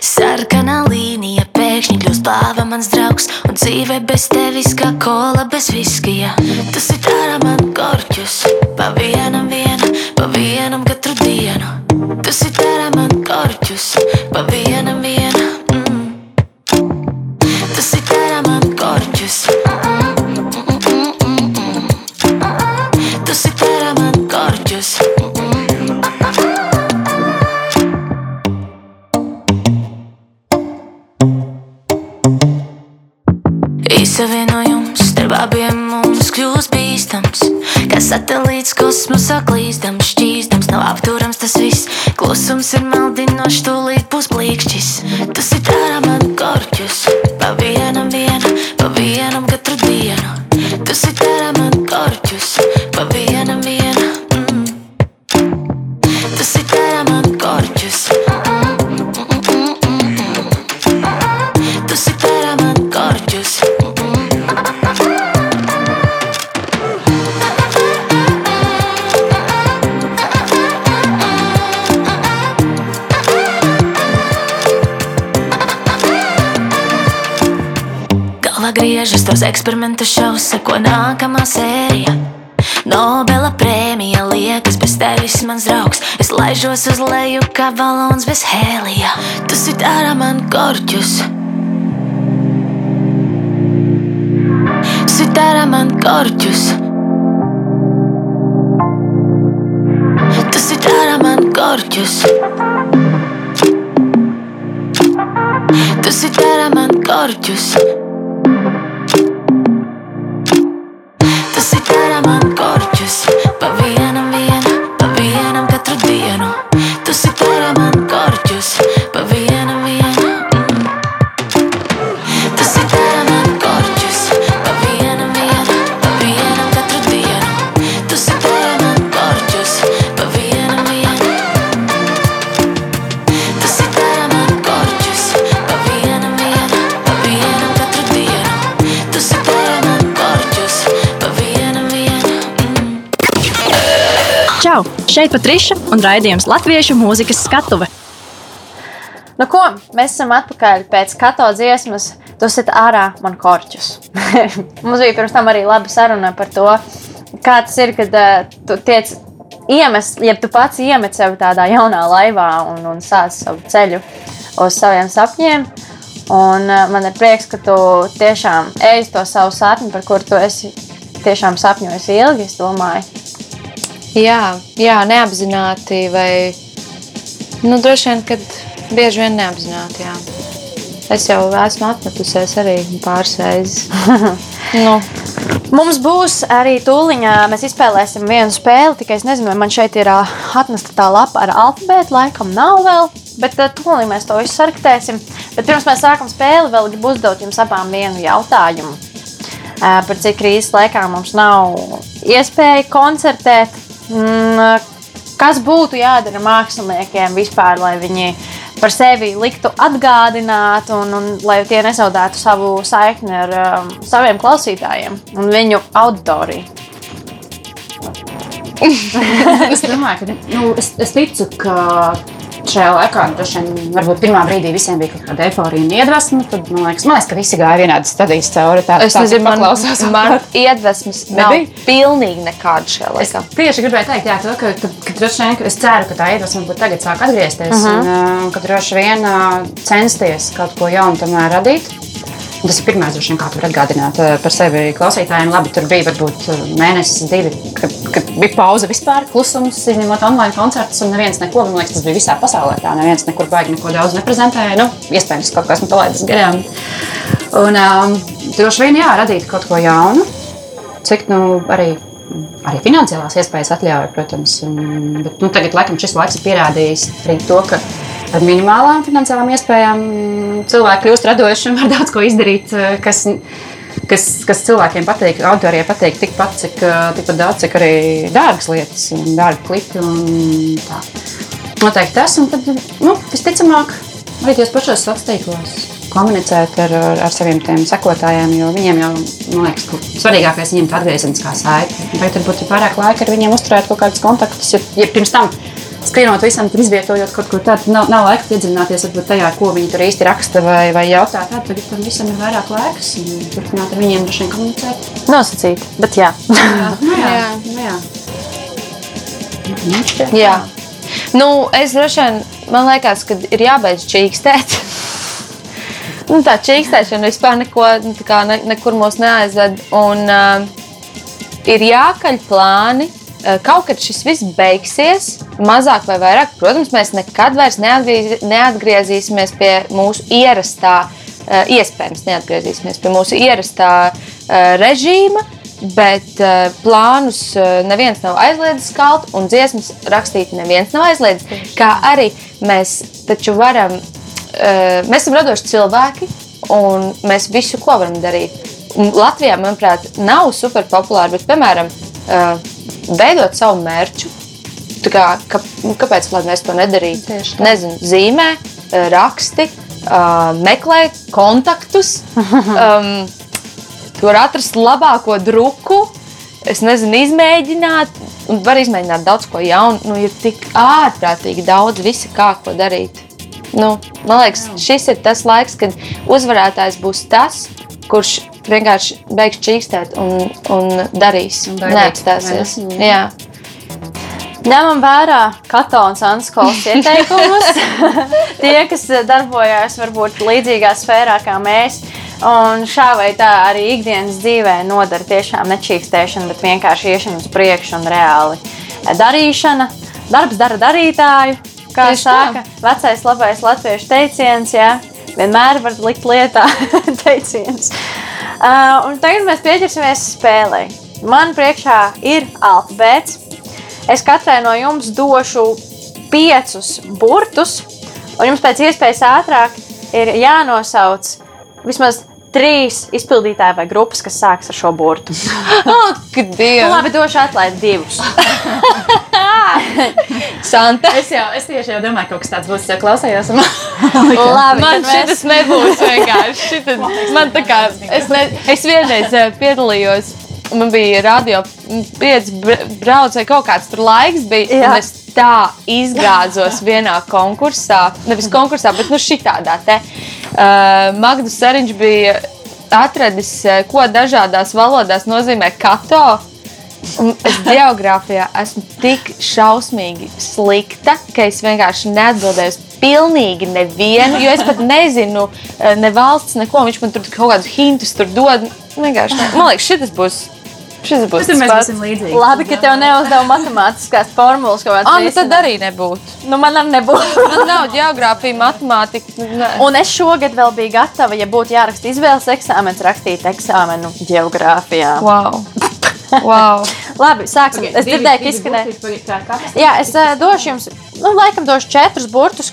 Sarkanā līnija pēkšņi kļūst plāva mans draugs. Un dzīve bez tevis kā kola bez viskija. Tas ir ārā man korķus, pa vienam viena, pa vienam katru dienu. Tas ir ārā man korķus, pa vienam viena. Mm. Tas ir ārā man korķus. Tas ir ārā man korķus. Īsavienojums starp abiem mums kļūst bīstams. Kā satelīts kosmosā klīstams, šķīstams, nav apturams tas viss. Klusums ir maldinošs, eksperimentu šovs, seko nākamā sērija. Nobela prēmija liekas bez tevis, mans draugs. Es laižos uz leju kā balons bez hēlija. Tu sit ārā man korķus. Sit ārā man korķus. Tu sit ārā man korķus. Tu sit ārā man korķus. Šeit Patriša un raidījums Latviešu mūzikas skatuve. Nu, ko, mēs esam atpakaļ pēc kato dziesmas. Tu sit ārā man korķus. [LAUGHS] Mums bija pirms tam arī laba saruna par to, kā tas ir, kad uh, tu tiec iemest, ja tu pats iemet sevi tādā jaunā laivā un, un sāc savu ceļu uz saviem sapņiem. Un, uh, man ir prieks, ka tu tiešām ej uz to savu sapni, par kuru tu esi tiešām sapņojis ilgi. Es domāju, Jā, jā, neapzināti vai nu, droši vien, kad bieži vien neapzināti. Jā. Es jau esmu atmetusies arī pāris reizes. [LAUGHS] nu, Mums būs arī tūlīņā, mēs izspēlēsim vienu spēli. Tikai es nezinu, vai man šeit ir atnesta tā lapa ar alfabētu. Laikam nav vēl, bet tūlīt mēs to visu sarktēsim. Bet pirms mēs sākam spēli, vēl gribu uzdot jums abām vienu jautājumu. Par cik krīzes laikā mums nav iespēja koncertēt. Mm, Kas būtu jādara māksliniekiem vispār, lai viņi par sevi liktu atgādināt, un, un lai tie nezaudētu savu saikni ar um, saviem klausītājiem un viņu auditoriju? Es domāju, ka nu, es, es ticu, ka šajā laikā droši vien, varbūt pirmā brīdī visiem bija kaut kāda eifórija un iedvesma. Tad man liekas, man liekas, ka visi gāja vienādi stadijas cauri. Tā, es nezinu, man, paklausās. [LAUGHS] man iedvesmas [LAUGHS] Nebija? pilnīgi nekāda šajā Es laikā. tieši gribēju teikt, jā, to, ka, ka, ka droši vien, es ceru, ka tā iedvesma varbūt tagad sāk atgriezties. Uh -huh. un, uh, ka droši vien uh, censties kaut ko jaunu tomēr radīt. Tas ir pirmais, droši vien, kā tu vari atgādināt eh, par sevi klausītājiem. Labi, tur bija varbūt eh, mēnesis, divi, kad, kad bija pauze vispār, klusums, izņemot online koncertus, un neviens neko, man liekas, tas bija visā pasaulē. Tā neviens nekur baigi neko daudz neprezentēja. Nu, iespējams, kaut kas man palaidis garām. Un um, droši vien, jā, radīt kaut ko jaunu, cik nu arī. Arī finansiālās iespējas atļauj, protams. Un, bet, nu, tagad, laikam, šis laiks ir pierādījis arī to, ka ar minimālām finansiālām iespējām cilvēki kļūst radoši un var [LAUGHS] daudz ko izdarīt, eh, kas, kas, kas cilvēkiem patīk, autoriem patīk tikpat, cik, eh, tikpat daudz, cik arī dārgas lietas dārgi klipi. Un tā. Noteikti tas, un tad, nu, visticamāk, arī tajos pašos sociālos tīklos komunicēt ar, ar, ar saviem sekotājiem, jo viņiem jau, man liekas, ka svarīgākais ir viņiem tā atgriezeniskā saite. Vai tur būtu vairāk laika ar viņiem uzturēt kaut kādus kontaktus, ja, ja pirms tam skrienot visam, tur izvietojot kaut ko tādu, nav, nav laika iedziļināties tajā, ko viņi tur īsti raksta vai, vai jautā. Tad tagad tam visam ir vairāk laiks un turpināt ar viņiem droši vien komunicēt. Nosacīt, bet jā. jā, nu jā, nu jā. jā. jā. Nu, es droši vien, man liekas, ka ir jābeidz čīkstēt. [LAUGHS] nu, tā čīkstēšana vispār neko, nu, kā, ne, nekur mūs neaizved. Un uh, ir jākaļ plāni, kaut kad šis viss beigsies, mazāk vai vairāk, protams, mēs nekad vairs neatgriez, neatgriezīsimies pie mūsu ierastā, eh, iespējams, neatgriezīsimies pie mūsu ierastā eh, režīma. Bet uh, plānus uh, neviens nav aizliedzis kalt, un dziesmas rakstīt neviens nav aizliedzis. Kā arī mēs taču varam, uh, mēs esam radoši cilvēki, un mēs visu, ko varam darīt. Latvijā, manuprāt, nav super populāri, bet, piemēram, uh, veidot savu mērķu. Kā, ka, nu, kāpēc mēs to nedarītu? Nezinu, zīmē, eh, raksti, uh, meklē kontaktus, [LAUGHS] um, tur atrast labāko druku. Es nezinu, izmēģināt, un var izmēģināt daudz ko jaunu. Nu, ir tik ārprātīgi daudz visa, kā ko darīt. Nu, man liekas, šis ir tas laiks, kad uzvarētājs būs tas, kurš vienkārši beigs čīkstēt un, un darīs. Un neatstāsies. Jā. Ņemam vērā Katons Anskolas [LAUGHS] ieteikumus. [LAUGHS] Tie, kas darbojās varbūt līdzīgā sfērā kā mēs, un šā vai tā arī ikdienas dzīvē nodara tiešām nečīkstēšana, bet vienkārši iešana uz priekšu un reāli darīšana. Darbs dara darītāju, kā Tieši saka tā. vecais labais latviešu teiciens. Jā. Vienmēr var likt lietā [LAUGHS] teiciens. Uh, un tagad mēs pieķersimies spēlei. Man priekšā ir alfabēts. Es katrai no jums došu piecus burtus, un jums pēc iespējas ātrāk ir jānosauc vismaz trīs izpildītāji vai grupas, kas sāks ar šo burtu. [LAUGHS] Ak, Dievs! Nu, labi, došu atlaid divus. [LAUGHS] Santa. Es jau es tieši jau domāju, ka kaut kas tāds būs. Es jau klausījos. [LAUGHS] Labi, man šis nebūs vienkārši. Šitas, man tā kā es, ne, es vienreiz eh, piedalījos. Man bija radio pieci brauc vai kaut kāds tur laiks bija. Jā. Es tā izgāzos vienā konkursā. Nevis konkursā, bet nu šitādā te. Uh, Magdus Sariņš bija atradis, eh, ko dažādās valodās nozīmē kato. Un es geogrāfijā esmu tik šausmīgi slikta, ka es vienkārši neatbildēju uz pilnīgi nevienu, jo es pat nezinu, eh, ne valsts, neko. Viņš man tur kaut kādus hintus tur dod. Vienkārši, ne. man liekas, šis būs. Šis būs tas pats. Labi, ka tev neuzdeva matemātiskās formulas kaut kādas. Ah, nu tad arī nebūtu. Nu, man arī nebūtu. [LAUGHS] man nav geogrāfija, matemātika. Ne. Un es šogad vēl biju gatava, ja būtu jāraksta izvēles eksāmens, rakstīt eksāmenu geogrāfijā. Wow. Wow. [LAUGHS] Labi, sāksim. Okay, es dzirdēju, ka izskanēja. Jā, es uh, došu jums, nu, laikam, došu četrus burtus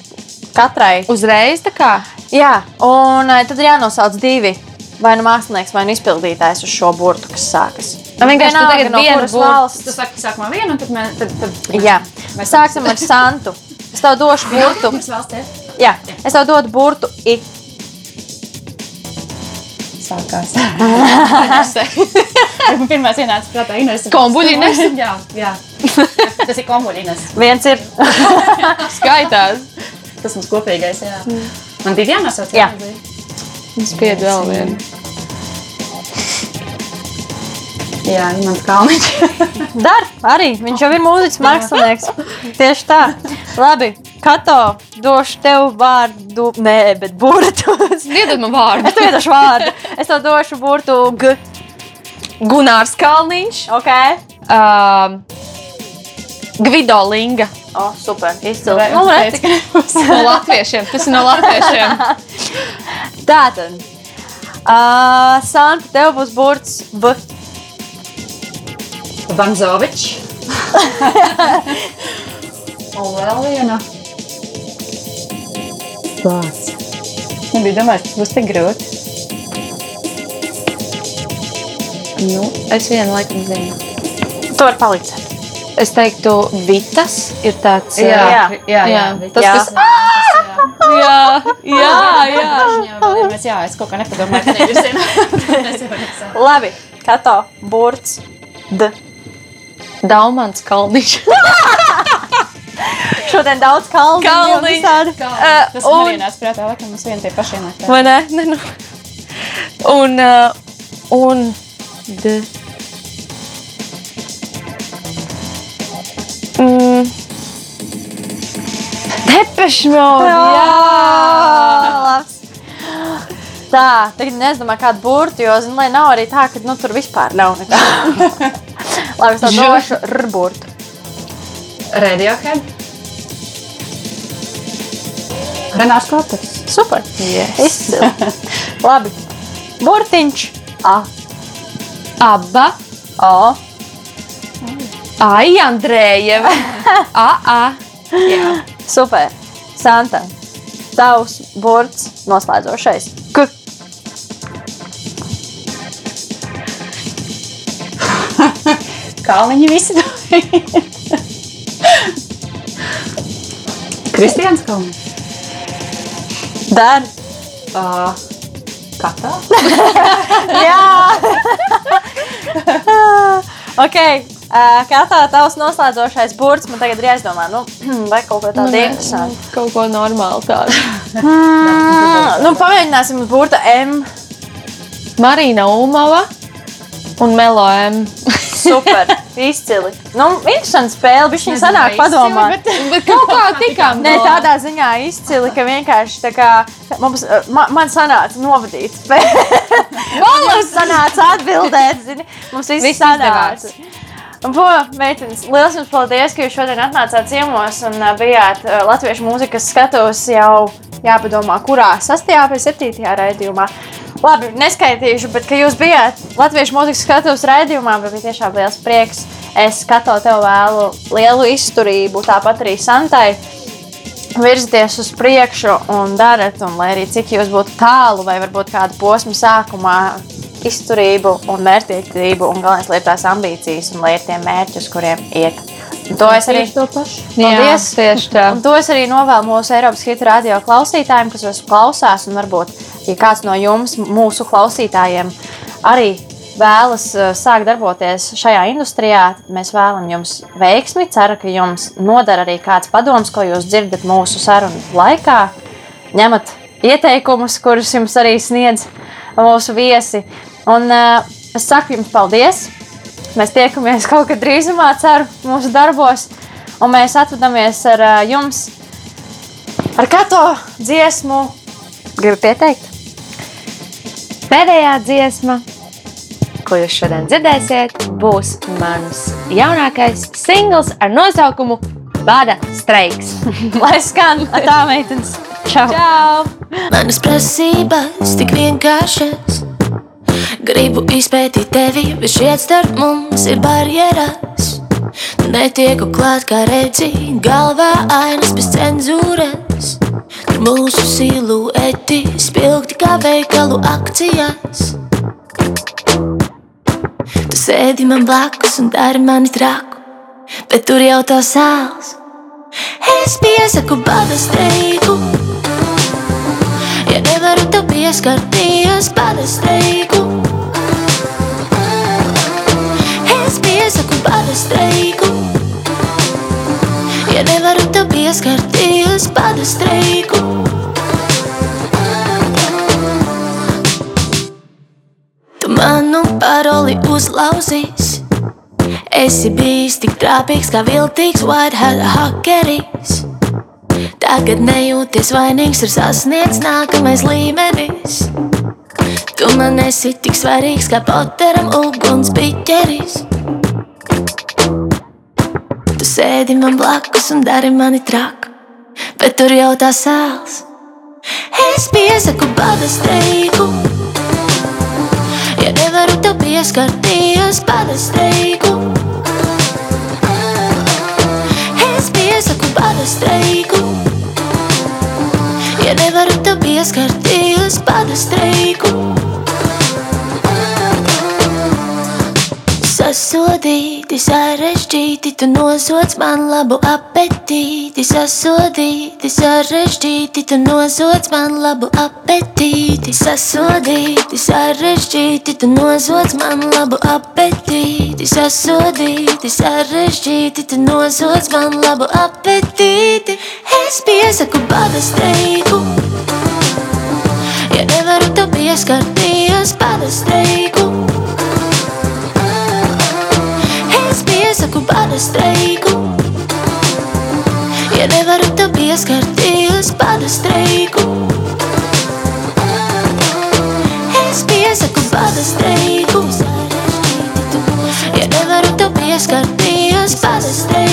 katrai. Uzreiz tā kā? Jā, un uh, tad ir jānosauc divi. Vai nu mākslinieks, vai nu izpildītājs uz šo burtu, kas sākas. Nu, vienkārši tā tagad no viena valsts. Tas saka, sākumā vienu, un tad mēs. Tad, tad, tad jā, mēs sāksim ar Santu. Es tev došu burtu. Jā, es tev dodu burtu I sākās. [LAUGHS] Pirmā ienāca prātā Ines. Kombuļines? jā, jā. Tas ir kombuļines. Viens ir. [LAUGHS] Skaitās. Tas mums kopīgais, jā. Man divi jānosauc. Jā. Es piedu vēl vienu. Jā, mans kalniņš. Dar, arī. Viņš jau ir mūziķis, mākslinieks. Tieši tā. Labi. Kato, došu tev vārdu, nē, bet burtus. Iedod man vārdu. Es tev iedošu vārdu. Es tev došu burtu G. Gunārs Kalniņš, Ok. uh, Gvido Linga. O, oh, super. Izcili. Nu, redz. No latviešiem. Tas ir no latviešiem. [LAUGHS] Tātad. Uh, Santa, tev būs burts B. Vanzovičs. [LAUGHS] Un vēl viena. Vārds. Nebija domājis, ka būs tik grūti. Nu, es vienu laikam zinu. Tu vari palikt. Es teiktu, Vitas ir tāds. Jā. uh, jā, jā. Tas, Jā. kas. Jā, jā, jā. jā. Mēs, jā, es kaut kā nepadomāju, ka nevirzienā. [LAUGHS] Labi. Kato, burts D. Daumans Kalniņš. [LAUGHS] [LAUGHS] Šodien daudz kalnu. Kalniņš. Tas Uh, man un- vienās prātā, laikam mums vien tie paši ienāk. Vai ne? [LAUGHS] ne nu. Un, uh, un d... mm. Depešmode, jā! Labs. Tā, tagad nezinu, kādu burtu, jo, zinu, lai nav arī tā, ka nu, tur vispār nav nekā. [LAUGHS] Labi, es Žu- došu R burtu. Radiohead. Renārs Kopers. Super. Yes. Izcili. [LAUGHS] Labi. Burtiņš. A. Aba, O. Ai, Andrējeva. A, A. Jā. Super. Santa. Tavs burts noslēdzošais. K. Kalniņi visi domāja. [LAUGHS] Kristians Kalniņš. Dar. Uh, Katā. [LAUGHS] Jā. [LAUGHS] ok. Kā tā tavs noslēdzošais burts man tagad ir jāizdomā? Nu, [CLEARS THROAT] vai kaut ko tādu interesantu? Kaut ko normālu tādu. [LAUGHS] Mm, nu, pamēģināsim burta M. Marīna Umava un Melo M. Super. Izcili. Nu, interesanti spēle. Viņš viņa sanāk padomāt. [LAUGHS] Bet kaut kā tikām. Nē, tādā ziņā izcili, ka vienkārši tā kā mums, uh, man, man sanāca novadīt. [LAUGHS] Mums sanāca atbildēt, zini, mums viss sanāca. po, meitenes, liels jums paldies, ka jūs šodien atnācāt ciemos un uh, bijāt uh, latviešu mūzikas skatos jau jāpadomā, kurā 6. vai 7. raidījumā. Labi, neskaitīšu, bet ka jūs bijāt latviešu mūzikas skatos raidījumā, bija tiešām liels prieks. Es skatos tev vēlu lielu izturību, tāpat arī Santai virzieties uz priekšu un dariet, un lai arī cik jūs būtu tālu, vai varbūt kādu posmu sākumā, izturību un mērķtiecību, un galvenais, lai ir tās ambīcijas un lai ir tie mērķi, uz kuriem iet. Un to es arī. Un to es arī novēlu mūsu Eiropas hitu radio klausītājiem, kas mūs klausās. Un varbūt, ja kāds no jums, mūsu klausītājiem, arī vēlas uh, sākt darboties šajā industrijā, tad mēs vēlamies jums veiksmi. Ceru, ka jums noder arī kāds padoms, ko jūs dzirdat mūsu sarunu laikā. Ņemat ieteikumus, kurus jums arī sniedz mūsu viesi. Un uh, es saku jums paldies! Mēs tiekamies kaut kad drīzumā, ceru, mūsu darbos. Un mēs atvadāmies ar uh, jums, ar katru dziesmu. Gribu pieteikt, Pēdējā dziesma, ko jūs šodien dzirdēsiet, būs mans jaunākais singls ar nosaukumu Bada streiks. [LAUGHS] lai skan tā meitenes. Čau! Čau! Manas prasības tik vienkāršas. Gribu izpētīt tevi, bet šeit starp mums ir barjeras. Netieku klāt, kā redzi, galvā ainas bez cenzūras. Mūsu silueti spilgti kā veikalu akcijas. Tu sēdi man blakus un dari mani traku, bet tur jau tā sāls. Es piesaku bada streiku. Ja nevaru tev pieskarties, bada streiku. Es piesaku bada streiku. Pieskarties, bada streiku. Tu manu paroli uzlauzīs. Esi bijis tik trāpīgs kā viltīgs white hat hakeris. tagad nejūties vainīgs, ir sasniegts nākamais līmenis. Tu man esi tik svarīgs kā Potteram uguns piķeris. Sēdi man blakus un dari mani traku, bet tur jau tā sāls. Es piesaku bada streiku. Ja nevaru tev pieskarties, bada streiku. Es piesaku bada streiku. Ja nevaru tev pieskarties, bada streiku. Sasodīti, sarežģīti, tu nosoc man labu apetīti. Sasodīti, sarežģīti, tu nosoc man labu apetīti. Sasodīti, sarežģīti, tu nosoc man labu apetīti. Sasodīti, sarežģīti, tu nosoc man labu apetīti. Es piesaku bada streiku. Ja nevaru tev pieskarties, bada piesaku bada streiku. Ja nevaru tev pieskarties, bada streiku. Es piesaku bada streiku. Ja nevaru tev pieskarties, bada streiku.